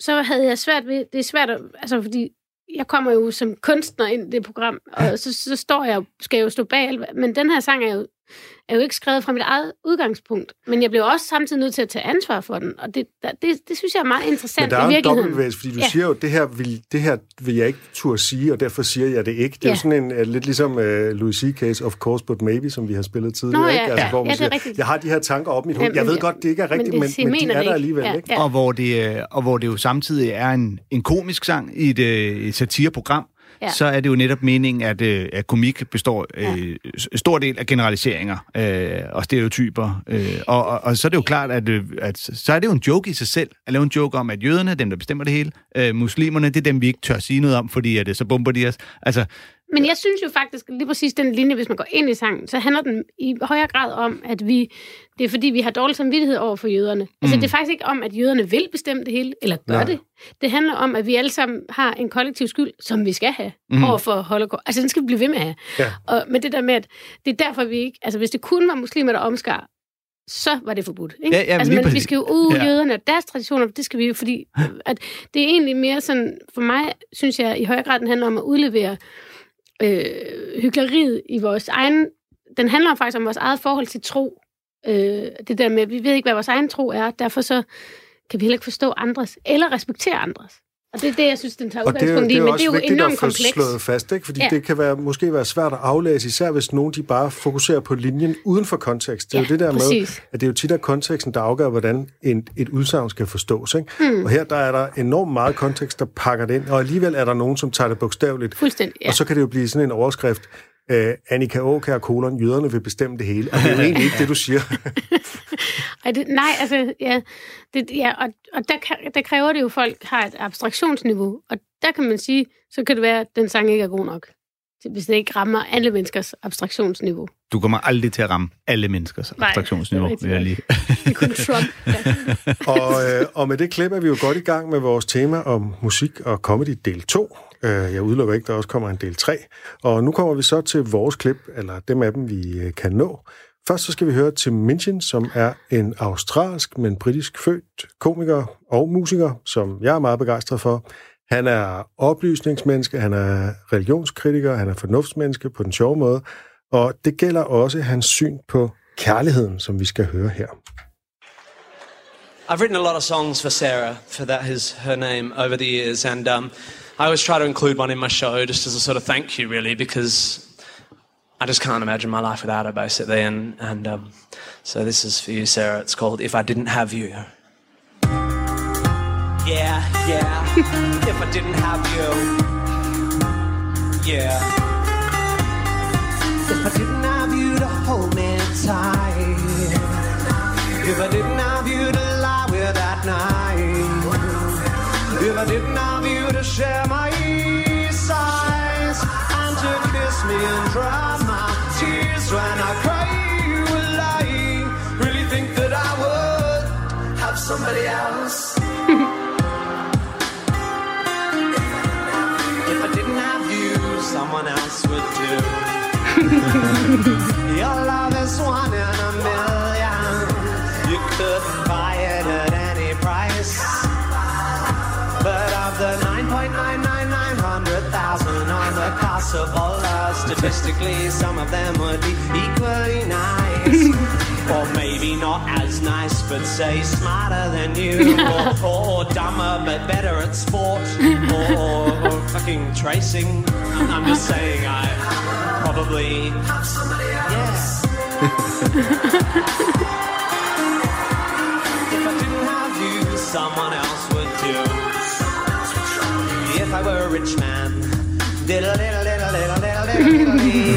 så havde jeg svært ved, det er svært, at, altså fordi jeg kommer jo som kunstner ind i det program, og så, så står jeg, skal jeg jo stå bag, men den her sang er jo, er jo ikke skrevet fra mit eget udgangspunkt, men jeg blev også samtidig nødt til at tage ansvar for den, og det, der- det, det synes jeg er meget interessant Men der er jo en dobbeltbevægelse, fordi du Ja. siger jo, det her, vil, det her vil jeg ikke turde sige, og derfor siger jeg det ikke. Det er Ja. jo sådan en, uh, lidt ligesom uh, Louis C.K.'s Of Course But Maybe, som vi har spillet tidligere. Nå, ja, ikke? Altså, ja. hvor man Ja, det er siger, rigtigt. jeg har de her tanker op i mit hoved. Jeg ved godt, det ikke er rigtigt, Men det- men, jeg men de er der alligevel. Ja, Ikke? ja. Og, hvor det, øh, og hvor det jo samtidig er en, en komisk sang i et, øh, et satireprogram, Ja. så er det jo netop meningen, at, øh, at komik består øh, stor del af generaliseringer øh, og stereotyper. Øh, og, og, og så er det jo klart, at, øh, at så er det jo en joke i sig selv, at lave en joke om, at jøderne, dem der bestemmer det hele, øh, muslimerne, det er dem, vi ikke tør sige noget om, fordi at, øh, så bomber de os. Altså, Men jeg synes jo faktisk, lige præcis den linje, hvis man går ind i sangen, så handler den i højere grad om, at vi, det er fordi, vi har dårlig samvittighed over for jøderne. Mm. Altså, det er faktisk ikke om, at jøderne vil bestemme det hele, eller gør Nej. det. Det handler om, at vi alle sammen har en kollektiv skyld, som vi skal have mm. over for holocaust. Altså, den skal vi blive ved med at have. Ja. Og, men det der med, at det er derfor, vi ikke... Altså, hvis det kun var muslimer, der omskar, så var det forbudt. Ikke? Ja, ja, altså, men vi skal jo ud Ja. jøderne, og deres traditioner, det skal vi jo, fordi at det er egentlig mere sådan, for mig synes jeg i højere grad, den handler om at udlevere øh, hyggeleriet i vores egen... Den handler faktisk om vores eget forhold til tro. Øh, det der med, at vi ved ikke, hvad vores egen tro er, derfor så kan vi heller ikke forstå andres, eller respektere andres. Og det er det, jeg synes, den tager Og er, udgangspunkt det i, er men også det er jo vigtigt enormt at få komplekst. slået fast, ikke? fordi ja. Det kan være, måske være svært at aflæse, især hvis nogen de bare fokuserer på linjen uden for kontekst. Det er Ja, jo det der med, præcis. at det er jo tit af konteksten, der afgør, hvordan en, et udsagn skal forstås. Ikke? Mm. Og her der er der enormt meget kontekst, der pakker det ind, og alligevel er der nogen, som tager det bogstaveligt. Fuldstændig, ja. Og så kan det jo blive sådan en overskrift, øh, Annika Åkær, kolon, jøderne vil bestemme det hele. Og det er jo egentlig ikke det, du siger. Ej, det, nej, altså, ja, det, ja og, og der, der kræver det jo, at folk har et abstraktionsniveau. Og der kan man sige, så kan det være, at den sang ikke er god nok. Hvis det ikke rammer alle menneskers abstraktionsniveau. du kommer aldrig til at ramme alle menneskers Nej, abstraktionsniveau, vil jeg lige. Det er kun Trump. Ja. og, øh, og med det klip er vi jo godt i gang med vores tema om musik og comedy del 2. Øh, jeg udelukker ikke, der også kommer en del 3. Og nu kommer vi så til vores klip, eller dem af dem, vi øh, kan nå. Først så skal vi høre Tim Minchin, som er en australsk, men britisk født komiker og musiker, som jeg er meget begejstret for. Han er oplysningsmenneske, han er religionskritiker, han er fornuftsmenneske på den sjove måde, og det gælder også hans syn på kærligheden, som vi skal høre her. I've written a lot of songs for Sarah, for that is her name, over the years, and um, I always try to include one in my show just as a sort of thank you, really, because I just can't imagine my life without her, basically. And, and um, so this is for you, Sarah. It's called If I Didn't Have You. Yeah, yeah. if I didn't have you. Yeah. If I didn't have you to hold me tight. If I didn't have you to lie with at night. If I didn't to share my sighs and to kiss me and dry my tears when I cry, you will lie. Really think that I would have somebody else. if I didn't have you, someone else would do. Your love is one in a million. You couldn't buy it at any price. But of the 9.99900,000 on the all love, statistically, some of them would be equally nice. or maybe not as nice, but say smarter than you. or, or dumber, but better at sport. Or, or fucking tracing. I'm, just saying, I probably. Yes. If I didn't have you, someone else rich man,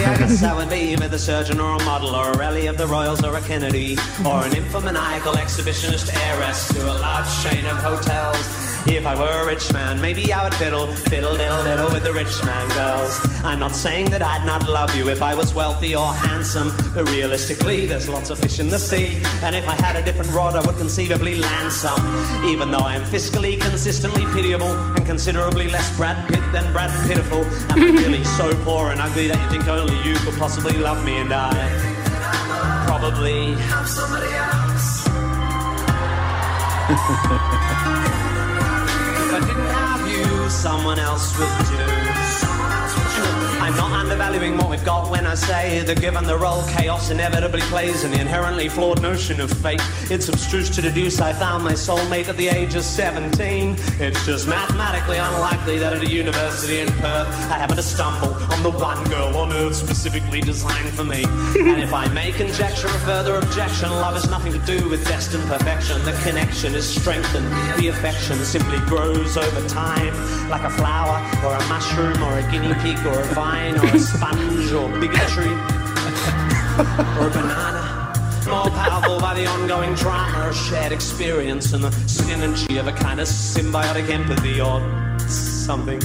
I guess I would be either the surgeon or a model or a rally of the Royals or a Kennedy or an infomaniacal exhibitionist heiress to a large chain of hotels. If I were a rich man, maybe I would fiddle, fiddle, diddle, diddle with the rich man girls. I'm not saying that I'd not love you if I was wealthy or handsome, but realistically, there's lots of fish in the sea. And if I had a different rod, I would conceivably land some. Even though I'm fiscally consistently pitiable and considerably less Brad Pitt than Brad Pitiful. I'm really so poor and ugly that you think only you could possibly love me and I probably have somebody else. If I didn't have you, someone else would do. I'm not undervalued valuing what we've got when I say that given the role chaos inevitably plays in the inherently flawed notion of fate. It's abstruse to deduce I found my soulmate at the age of 17. It's just mathematically unlikely that at a university in Perth I happen to stumble on the one girl on earth specifically designed for me. and if I may conjecture a further objection, love has nothing to do with destined perfection. The connection is strengthened, the affection simply grows over time, like a flower or a mushroom or a guinea pig or a vine or a sponge or bigotry or a banana. More powerful by the ongoing drama of shared experience and the synergy of a kind of symbiotic empathy or something.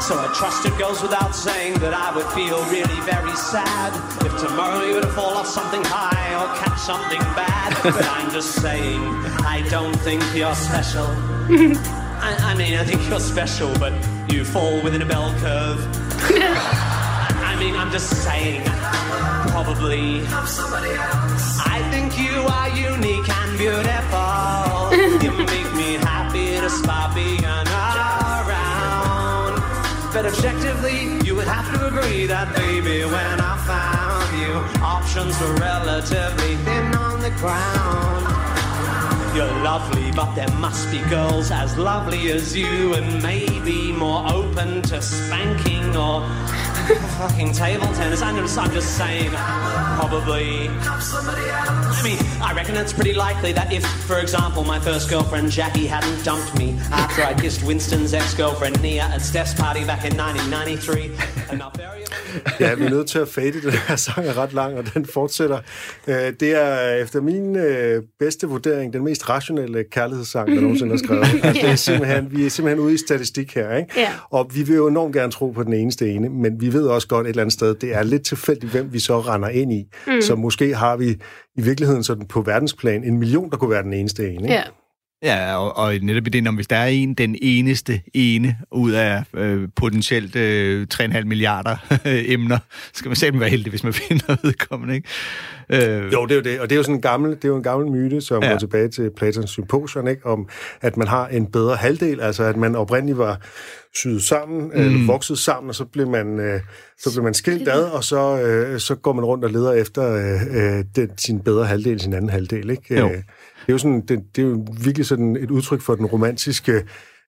So I trust it goes without saying that I would feel really very sad if tomorrow you were to fall off something high or catch something bad. But I'm just saying, I don't think you're special. I, I mean, I think you're special, but you fall within a bell curve. I mean, I'm just saying, probably. I think you are unique and beautiful. you make me happy despite being around. But objectively, you would have to agree that, baby, when I found you, options were relatively thin on the ground. You're lovely, but there must be girls as lovely as you, and maybe more open to spanking or fucking table tennis. I'm just, I'm just saying, probably. I mean, I reckon it's pretty likely that if, for example, my first girlfriend Jackie hadn't dumped me after I kissed Winston's ex-girlfriend Nia at Steph's party back in 1993, enough area. Ja, vi er nødt til at fade det. Den her sang er ret lang, og den fortsætter. Øh, Det er efter min øh, bedste vurdering den mest rationelle kærlighedssang, der nogensinde er skrevet. Altså, det er simpelthen, vi er simpelthen ude i statistik her, ikke? Ja. Og vi vil jo enormt gerne tro på den eneste ene, men vi ved også godt et eller andet sted, det er lidt tilfældigt, hvem vi så render ind i. Mm. Så måske har vi i virkeligheden sådan på verdensplan en million, der kunne være den eneste ene. Ikke? Ja. Ja, og, og netop i det, når hvis der er en, den eneste ene ud af øh, potentielt øh, 3,5 milliarder øh, emner, skal man selv være heldig, hvis man finder vedkommende, ikke? Øh, Jo, det er jo det, og det er jo sådan en gammel, det er jo en gammel myte, som ja. Går tilbage til Platons symposion, ikke? om at man har en bedre halvdel, altså at man oprindeligt var syet sammen, mm. eller vokset sammen, og så blev man, øh, så blev man skilt ad, og så, øh, så går man rundt og leder efter øh, øh, den, sin bedre halvdel, sin anden halvdel. Ikke? Jo. Det er jo, sådan, det, det er jo virkelig sådan et udtryk for den romantiske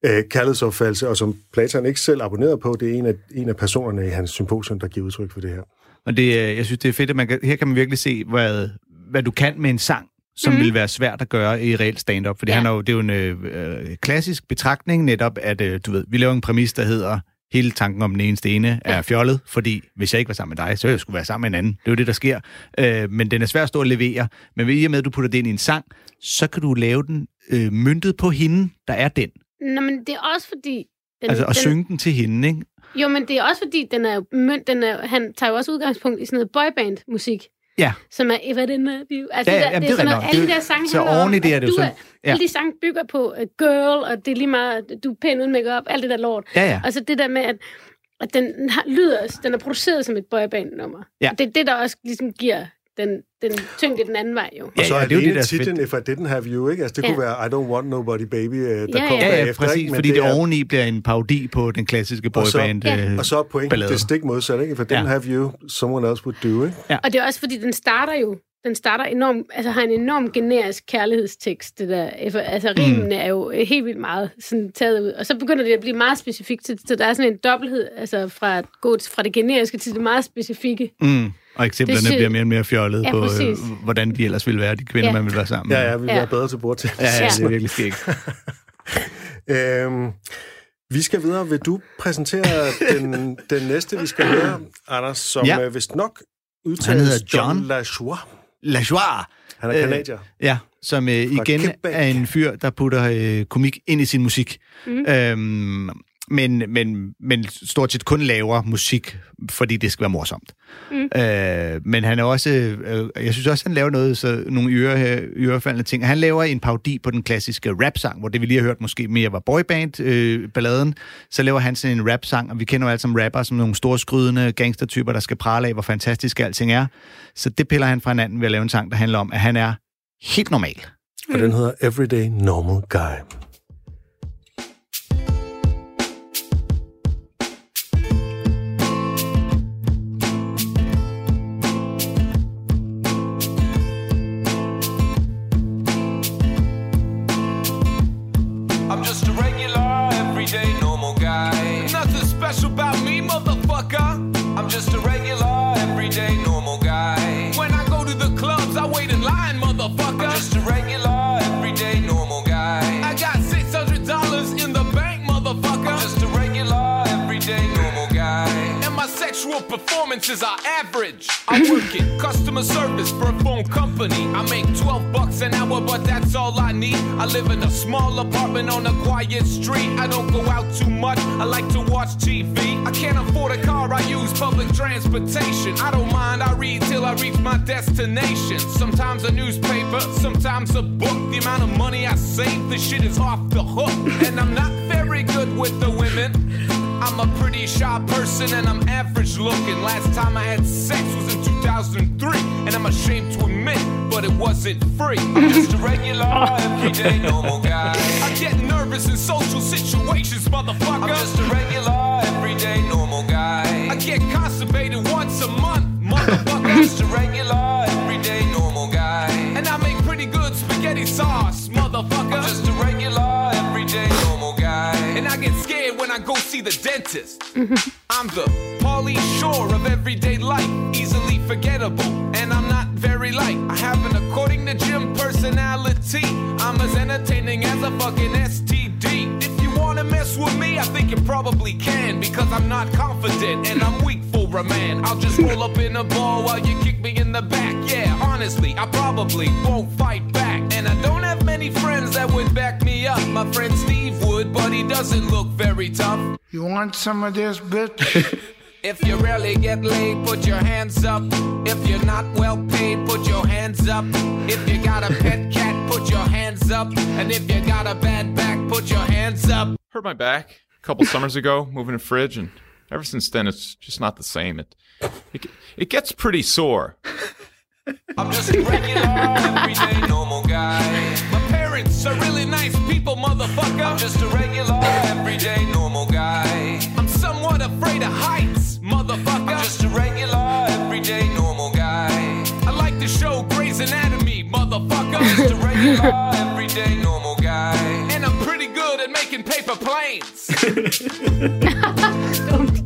øh, kærlighedsopfattelse, og som Platon ikke selv abonnerede på, det er en af, en af personerne i hans symposium, der giver udtryk for det her. Og det, øh, jeg synes, det er fedt, at man kan, her kan man virkelig se, hvad, hvad du kan med en sang, som mm. vil være svært at gøre i reelt stand-up. Fordi Ja. ja. han er jo, det er jo en øh, øh, klassisk betragtning netop, at øh, du ved, vi laver en præmis, der hedder, hele tanken om den eneste ene er fjollet, fordi hvis jeg ikke var sammen med dig, så jeg skulle være sammen med en anden. Det er jo det, der sker. Øh, men den er svær at stå og levere. Men i og med, at du putter det ind i en sang, så kan du lave den øh, myntet på hende, der er den. Nå, men det er også fordi... Den, Altså at den, synge den til hende, ikke? Jo, men det er også fordi, den er jo mønt, den er, han tager jo også udgangspunkt i sådan noget boyband-musik. Ja. Som er I Didn't Have You. Altså, Ja, der, det det er sådan noget, alle de der sange så handler oven i det er det jo du sådan- ja. Alle de sange bygger på uh, girl, og det er lige meget, du er pæn uden makeup, alt det der lort. Ja, ja. Og så det der med, at, at den har, lyder, den er produceret som et boyband-nummer. Ja. Det er det, der også ligesom giver den, den tyngde den anden vej, jo. Og så ja, er det jo det der er titlen. If I Didn't Have You, ikke? Altså, det Ja. kunne være I Don't Want Nobody Baby, øh, der Ja, kom ja. Ja, ja, bagefter. præcis, ikke? Men fordi det, er- oveni bliver en parodi på den klassiske Og så- boyband Ja. øh, Og så er pointen ballade. det stik modsat, ikke? If I Didn't Ja. Have You, someone else would do, ikke? Og det er også fordi, den starter jo den starter enormt, altså har en enorm generisk kærlighedstekst, det der. Altså rimene er jo helt vildt meget sådan taget ud. Og så begynder det at blive meget specifikt, så så der er sådan en dobbelthed, altså fra at gå fra det generiske til det meget specifikke. Mm. Og eksemplerne sy- bliver mere og mere fjollede Ja, på, øh, hvordan de ellers ville være, de kvinder, Ja. man vil være sammen med. Ja, ja, vi vil Ja. bedre til bord til. ja, ja, det er virkelig skægt. Øhm, vi skal videre. Vil du præsentere den, den næste, vi skal høre, Anders, som Ja. ja. vist nok Han udtales hedder John. John Lajoie. La Joie. Han er Øh, kanadier. Ja, som øh, igen Quebec. er en fyr, der putter øh, komik ind i sin musik. Mm. Øhm, men, men, men stort set kun laver musik, fordi det skal være morsomt. Mm. Øh, men han er også, øh, jeg synes også, han laver noget, så nogle øre, ørefaldende ting. Han laver en parodi på den klassiske rap-sang, hvor det vi lige har hørt måske mere var boyband-balladen. Øh, balladen. så laver han sådan en rap-sang, og vi kender jo alle som rapper som nogle store skrydende gangstertyper, der skal prale af, hvor fantastisk alting er. Så det piller han fra hinanden ved at lave en sang, der handler om, at han er helt normal. Og den hedder Everyday Normal Guy. Sexual performances are average. I work in customer service for a phone company. I make 12 bucks an hour, but that's all I need. I live in a small apartment on a quiet street. I don't go out too much. I like to watch TV. I can't afford a car. I use public transportation. I don't mind. I read till I reach my destination. Sometimes a newspaper, sometimes a book. The amount of money I save, the shit is off the hook. And I'm not very good with the women. I'm a pretty shy person and I'm average looking. Last time I had sex was in 2003, and I'm ashamed to admit, but it wasn't free. I'm just a regular, everyday, normal guy. I get nervous in social situations, motherfucker. I'm just a regular, everyday, normal guy. I get constipated once a month, motherfucker. I'm just a regular, everyday, normal guy. And I make pretty good spaghetti sauce, motherfucker. I'm just a regular, everyday, normal guy. And I get scared when I go see the dentist. Mm-hmm. I'm the Pauly Shore of everyday life, easily forgettable, and I'm not very light. I have an according to Jim personality. I'm as entertaining as a fucking STD. If you wanna mess with me, I think you probably can, because I'm not confident and I'm weak for a man. I'll just roll up in a ball while you kick me in the back. Yeah, honestly, I probably won't fight back, and I don't have many friends that would back me up. My friend Steve would, but he doesn't look very tough. You want some of this, bitch? If you rarely get laid, put your hands up. If you're not well paid, put your hands up. If you got a pet cat, put your hands up. And if you got a bad back, put your hands up. Hurt my back a couple summers ago, moving a fridge, and ever since then it's just not the same. It it, it gets pretty sore. I'm just a regular, everyday, normal guy. My parents are really nice people, motherfucker. I'm just a regular, everyday, normal guy. I'm somewhat afraid of heights, motherfucker. I'm just a regular, everyday, normal guy. I like the show Grey's Anatomy, motherfucker. I'm just a regular, everyday, normal guy. And I'm pretty good at making paper planes.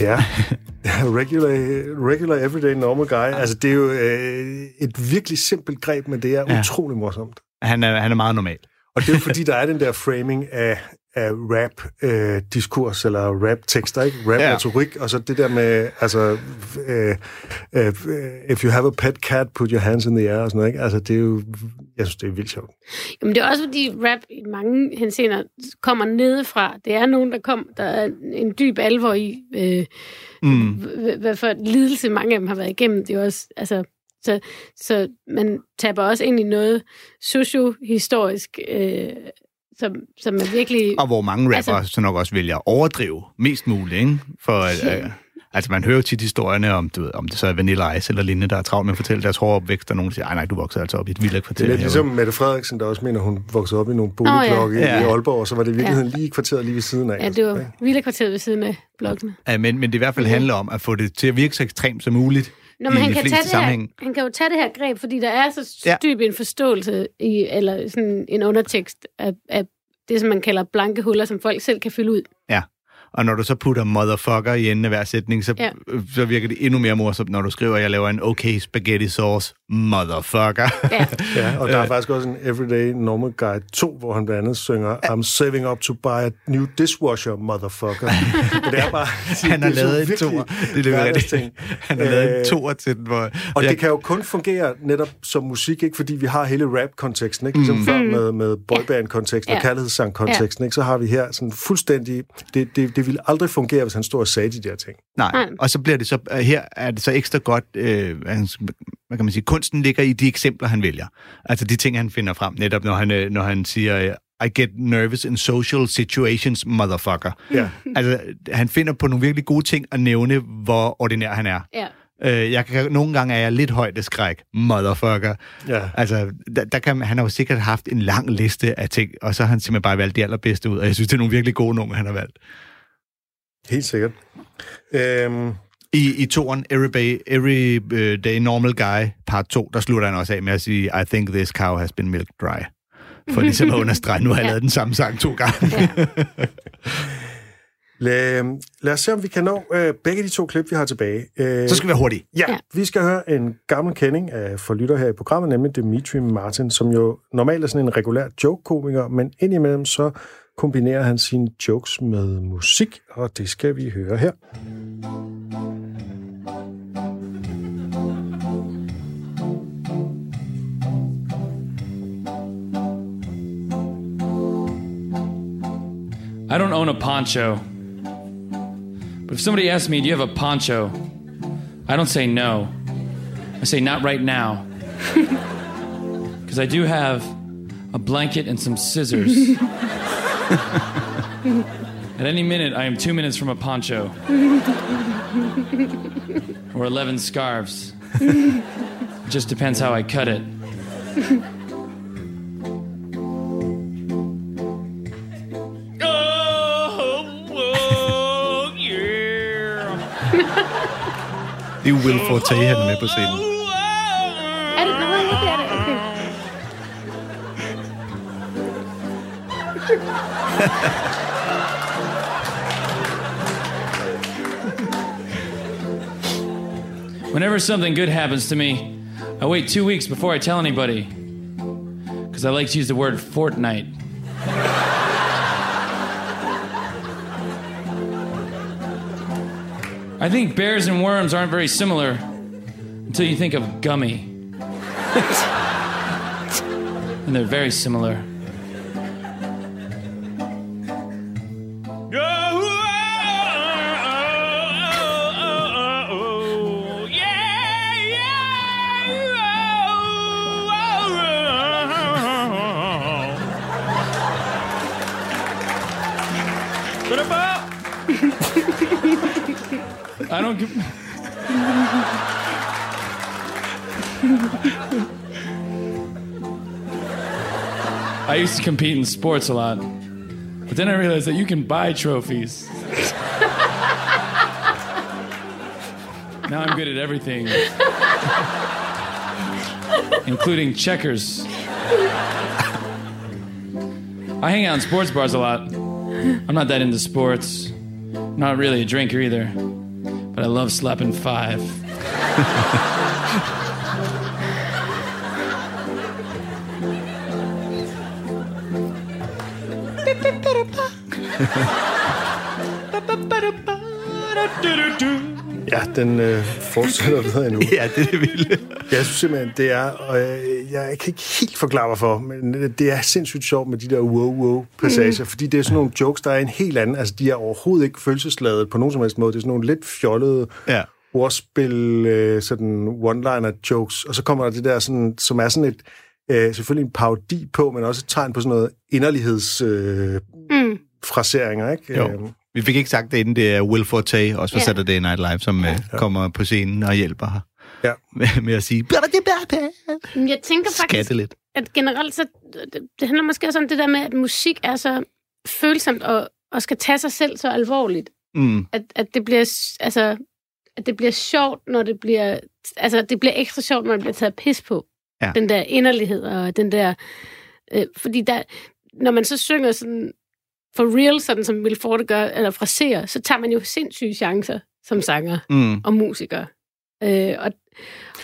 Ja. regular, regular everyday normal guy. Altså, det er jo øh, et virkelig simpelt greb, men det er Ja. utrolig morsomt. Han er, han er meget normal. Og det er jo fordi, der er den der framing af, af rap-diskurs, eller rap-tekster, ikke? Rap-retorik, og så det der med, altså, øh, øh, if you have a pet cat, put your hands in the air, og sådan noget, ikke? Altså, det er jo, jeg synes, det er vildt sjovt. Jamen, det er også fordi rap i mange henseender kommer nedefra. Det er nogen, der kom, der er en dyb alvor i, øh, Mm. hvad for lidelse mange af dem har været igennem. Det er også, altså, så, så man taber også ind i noget sociohistorisk, øh, som, som er virkelig... Og hvor mange rapper Altså- altså, så nok også vælger at overdrive mest muligt, ikke? For, Ja. øh, altså, man hører jo tit historierne om, du ved, om det så er Vanilla Ice eller lignende, der er travlt med at fortælle deres hårde opvækst, og nogen siger, "Ej, nej, du vokser altså op i et vildt kvarter. Det er lidt herude." ligesom Mette Frederiksen, der også mener, hun voksede op i nogle boligblokke Åh, ja. i Ja. Aalborg, og så var det i virkeligheden lige kvarteret lige ved siden af. Ja, det var vildt kvarteret ved siden af blokken. Ja, men, men det i hvert fald handler om at få det til at virke så ekstremt som muligt Nå, men i han kan, tage det sammenhænge. her, han kan jo tage det her greb, fordi der er så Ja. dyb en forståelse i, eller sådan en undertekst af, af det, som man kalder blanke huller, som folk selv kan fylde ud. Ja. Og når du så putter motherfucker i enden af hver sætning, så, Ja. ja. så virker det endnu mere morsomt, når du skriver, at jeg laver en okay spaghetti sauce, motherfucker. Ja. Ja, og der er faktisk også en Everyday Normal Guy 2, hvor han blandt andet synger I'm saving up to buy a new dishwasher, motherfucker. Men det er bare... Han har er lavet en toer. Det er rigtigt. Han har lavet en Øh, toer til den, hvor... Og jeg, det kan jo kun fungere netop som musik, ikke? fordi vi har hele rap-konteksten, ikke? ligesom Mm. mm. før Mm. med, med boyband-konteksten Ja. og kærlighedssang-konteksten, ikke? så har vi her sådan fuldstændig... Det, det, det ville aldrig fungere, hvis han stod og sagde de der ting. Nej, Nej. og så bliver det så... øh, Her er det så ekstra godt... Øh, hvad hvad kan man sige? Kunsten ligger i de eksempler, han vælger. Altså de ting, han finder frem, netop når han, øh, når han siger... øh, I get nervous in social situations, motherfucker. Ja. Altså, han finder på nogle virkelig gode ting at nævne, hvor ordinær han er. Ja. Øh, jeg kan, nogle gange er jeg lidt højdeskræk, motherfucker. Ja. Altså, der, der kan, han har jo sikkert haft en lang liste af ting, og så har han simpelthen bare valgt de allerbedste ud, og jeg synes, det er nogle virkelig gode numre, han har valgt. Helt sikkert. Øhm, I, i toren, Every, Day, Every uh, Day Normal Guy, part 2, der slutter han også af med at sige, I think this cow has been milk dry. For ligesom at understrege, nu har jeg Ja. lavet den samme sang to gange. lad, lad os se, om vi kan nå øh, begge de to klip, vi har tilbage. Øh, så skal vi være hurtige. Ja, Ja. vi skal høre en gammel kending af for lytter her i programmet, nemlig Dimitri Martin, som jo normalt er sådan en regulær joke-komiker, men indimellem så kombinerer han sine jokes med musik, og det skal vi høre her. I don't own a poncho. But if somebody asks me, Do you have a poncho? I don't say no. I say, Not right now. Because I do have a blanket and some scissors. At any minute, I am two minutes from a poncho. or 11 scarves. It just depends how I cut it. Oh, yeah. Det er jo Will Forte, han er med på scenen. Whenever something good happens to me, I wait two weeks before I tell anybody. Because I like to use the word fortnight. I think bears and worms aren't very similar until you think of gummy. and they're very similar. Used to compete in sports a lot, but then I realized that you can buy trophies. now I'm good at everything, including checkers. I hang out in sports bars a lot. I'm not that into sports. Not really a drinker either, but I love slapping five. Ja, den øh, fortsætter videre endnu. Ja, det er det vilde. Jeg synes simpelthen, det er, og jeg, jeg kan ikke helt forklare hvorfor, men det er sindssygt sjovt med de der wow-wow-passager, mm. fordi det er sådan nogle jokes, der er en helt anden, altså de er overhovedet ikke følelsesladet på nogen som helst måde, det er sådan nogle lidt fjollede Ja. ordspil, øh, sådan one-liner jokes, og så kommer der det der, sådan, som er sådan et, øh, selvfølgelig en parodi på, men også et tegn på sådan noget inderligheds øh, Mm. Fraseringer, ikke? Jo. Øhm, Vi fik ikke sagt det inden, det er Will Forte, også fra Ja. Saturday Night Live, som ja. kommer på scenen og hjælper her. Ja. Med, med at sige, Jeg tænker faktisk, skatte lidt. at generelt så, det, det handler måske også om det der med, at musik er så følsomt og, og skal tage sig selv så alvorligt, Mm. at, at det bliver altså at det bliver sjovt, når det bliver altså det bliver ekstra sjovt, når det bliver taget pis på. Ja. Den der inderlighed og den der øh, fordi der når man så synger sådan for real, sådan som Will Forte gør, eller fraserer, så tager man jo sindssyge chancer som sanger Mm. og musiker. Øh, og,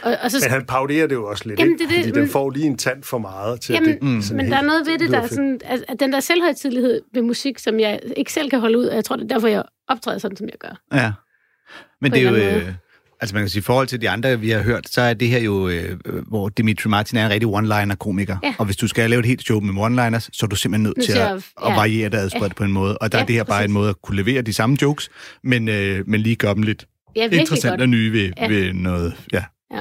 og, og så, men han parodierer det jo også lidt, Jamen, ikke? det det, fordi den får lige en tand for meget til Jamen, at det mm, sådan Men helt der er noget ved det, der er sådan, at, at den der selvhøjtidlighed ved musik, som jeg ikke selv kan holde ud, og jeg tror, det er derfor, jeg optræder sådan, som jeg gør. Ja. Men det er jo... Øh, altså man kan sige, i forhold til de andre, vi har hørt, så er det her jo, øh, hvor Dimitri Martin er en rigtig one-liner-komiker. Ja. Og hvis du skal lave et helt show med one-liners, så er du simpelthen nødt til at, at- at ja. variere det adspredt på en måde. Og der Ja, er det her bare præcis. en måde at kunne levere de samme jokes, men, øh, men lige gøre dem lidt Ja, interessant godt. og nye ved, Ja. ved noget, ja, Ja.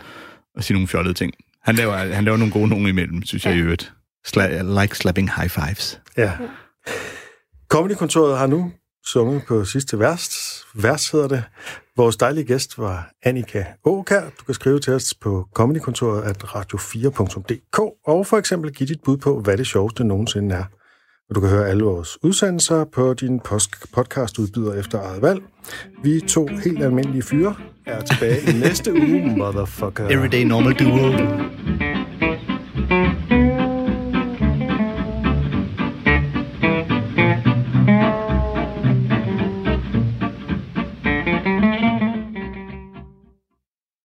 og sige nogle fjollede ting. Han laver, han laver nogle gode nogen imellem, synes jeg i Ja. øvrigt. Sla- like slapping high fives. Ja. Comedy-kontoret har nu sunget på sidste vers vers hedder det. Vores dejlige gæst var Annika Åkær. Du kan skrive til os på comedykontoret at radio4.dk og for eksempel give dit bud på, hvad det sjoveste nogensinde er. Og du kan høre alle vores udsendelser på din podcastudbyder efter eget valg. Vi to helt almindelige fyre er tilbage i næste uge, motherfucker. Everyday normal duo.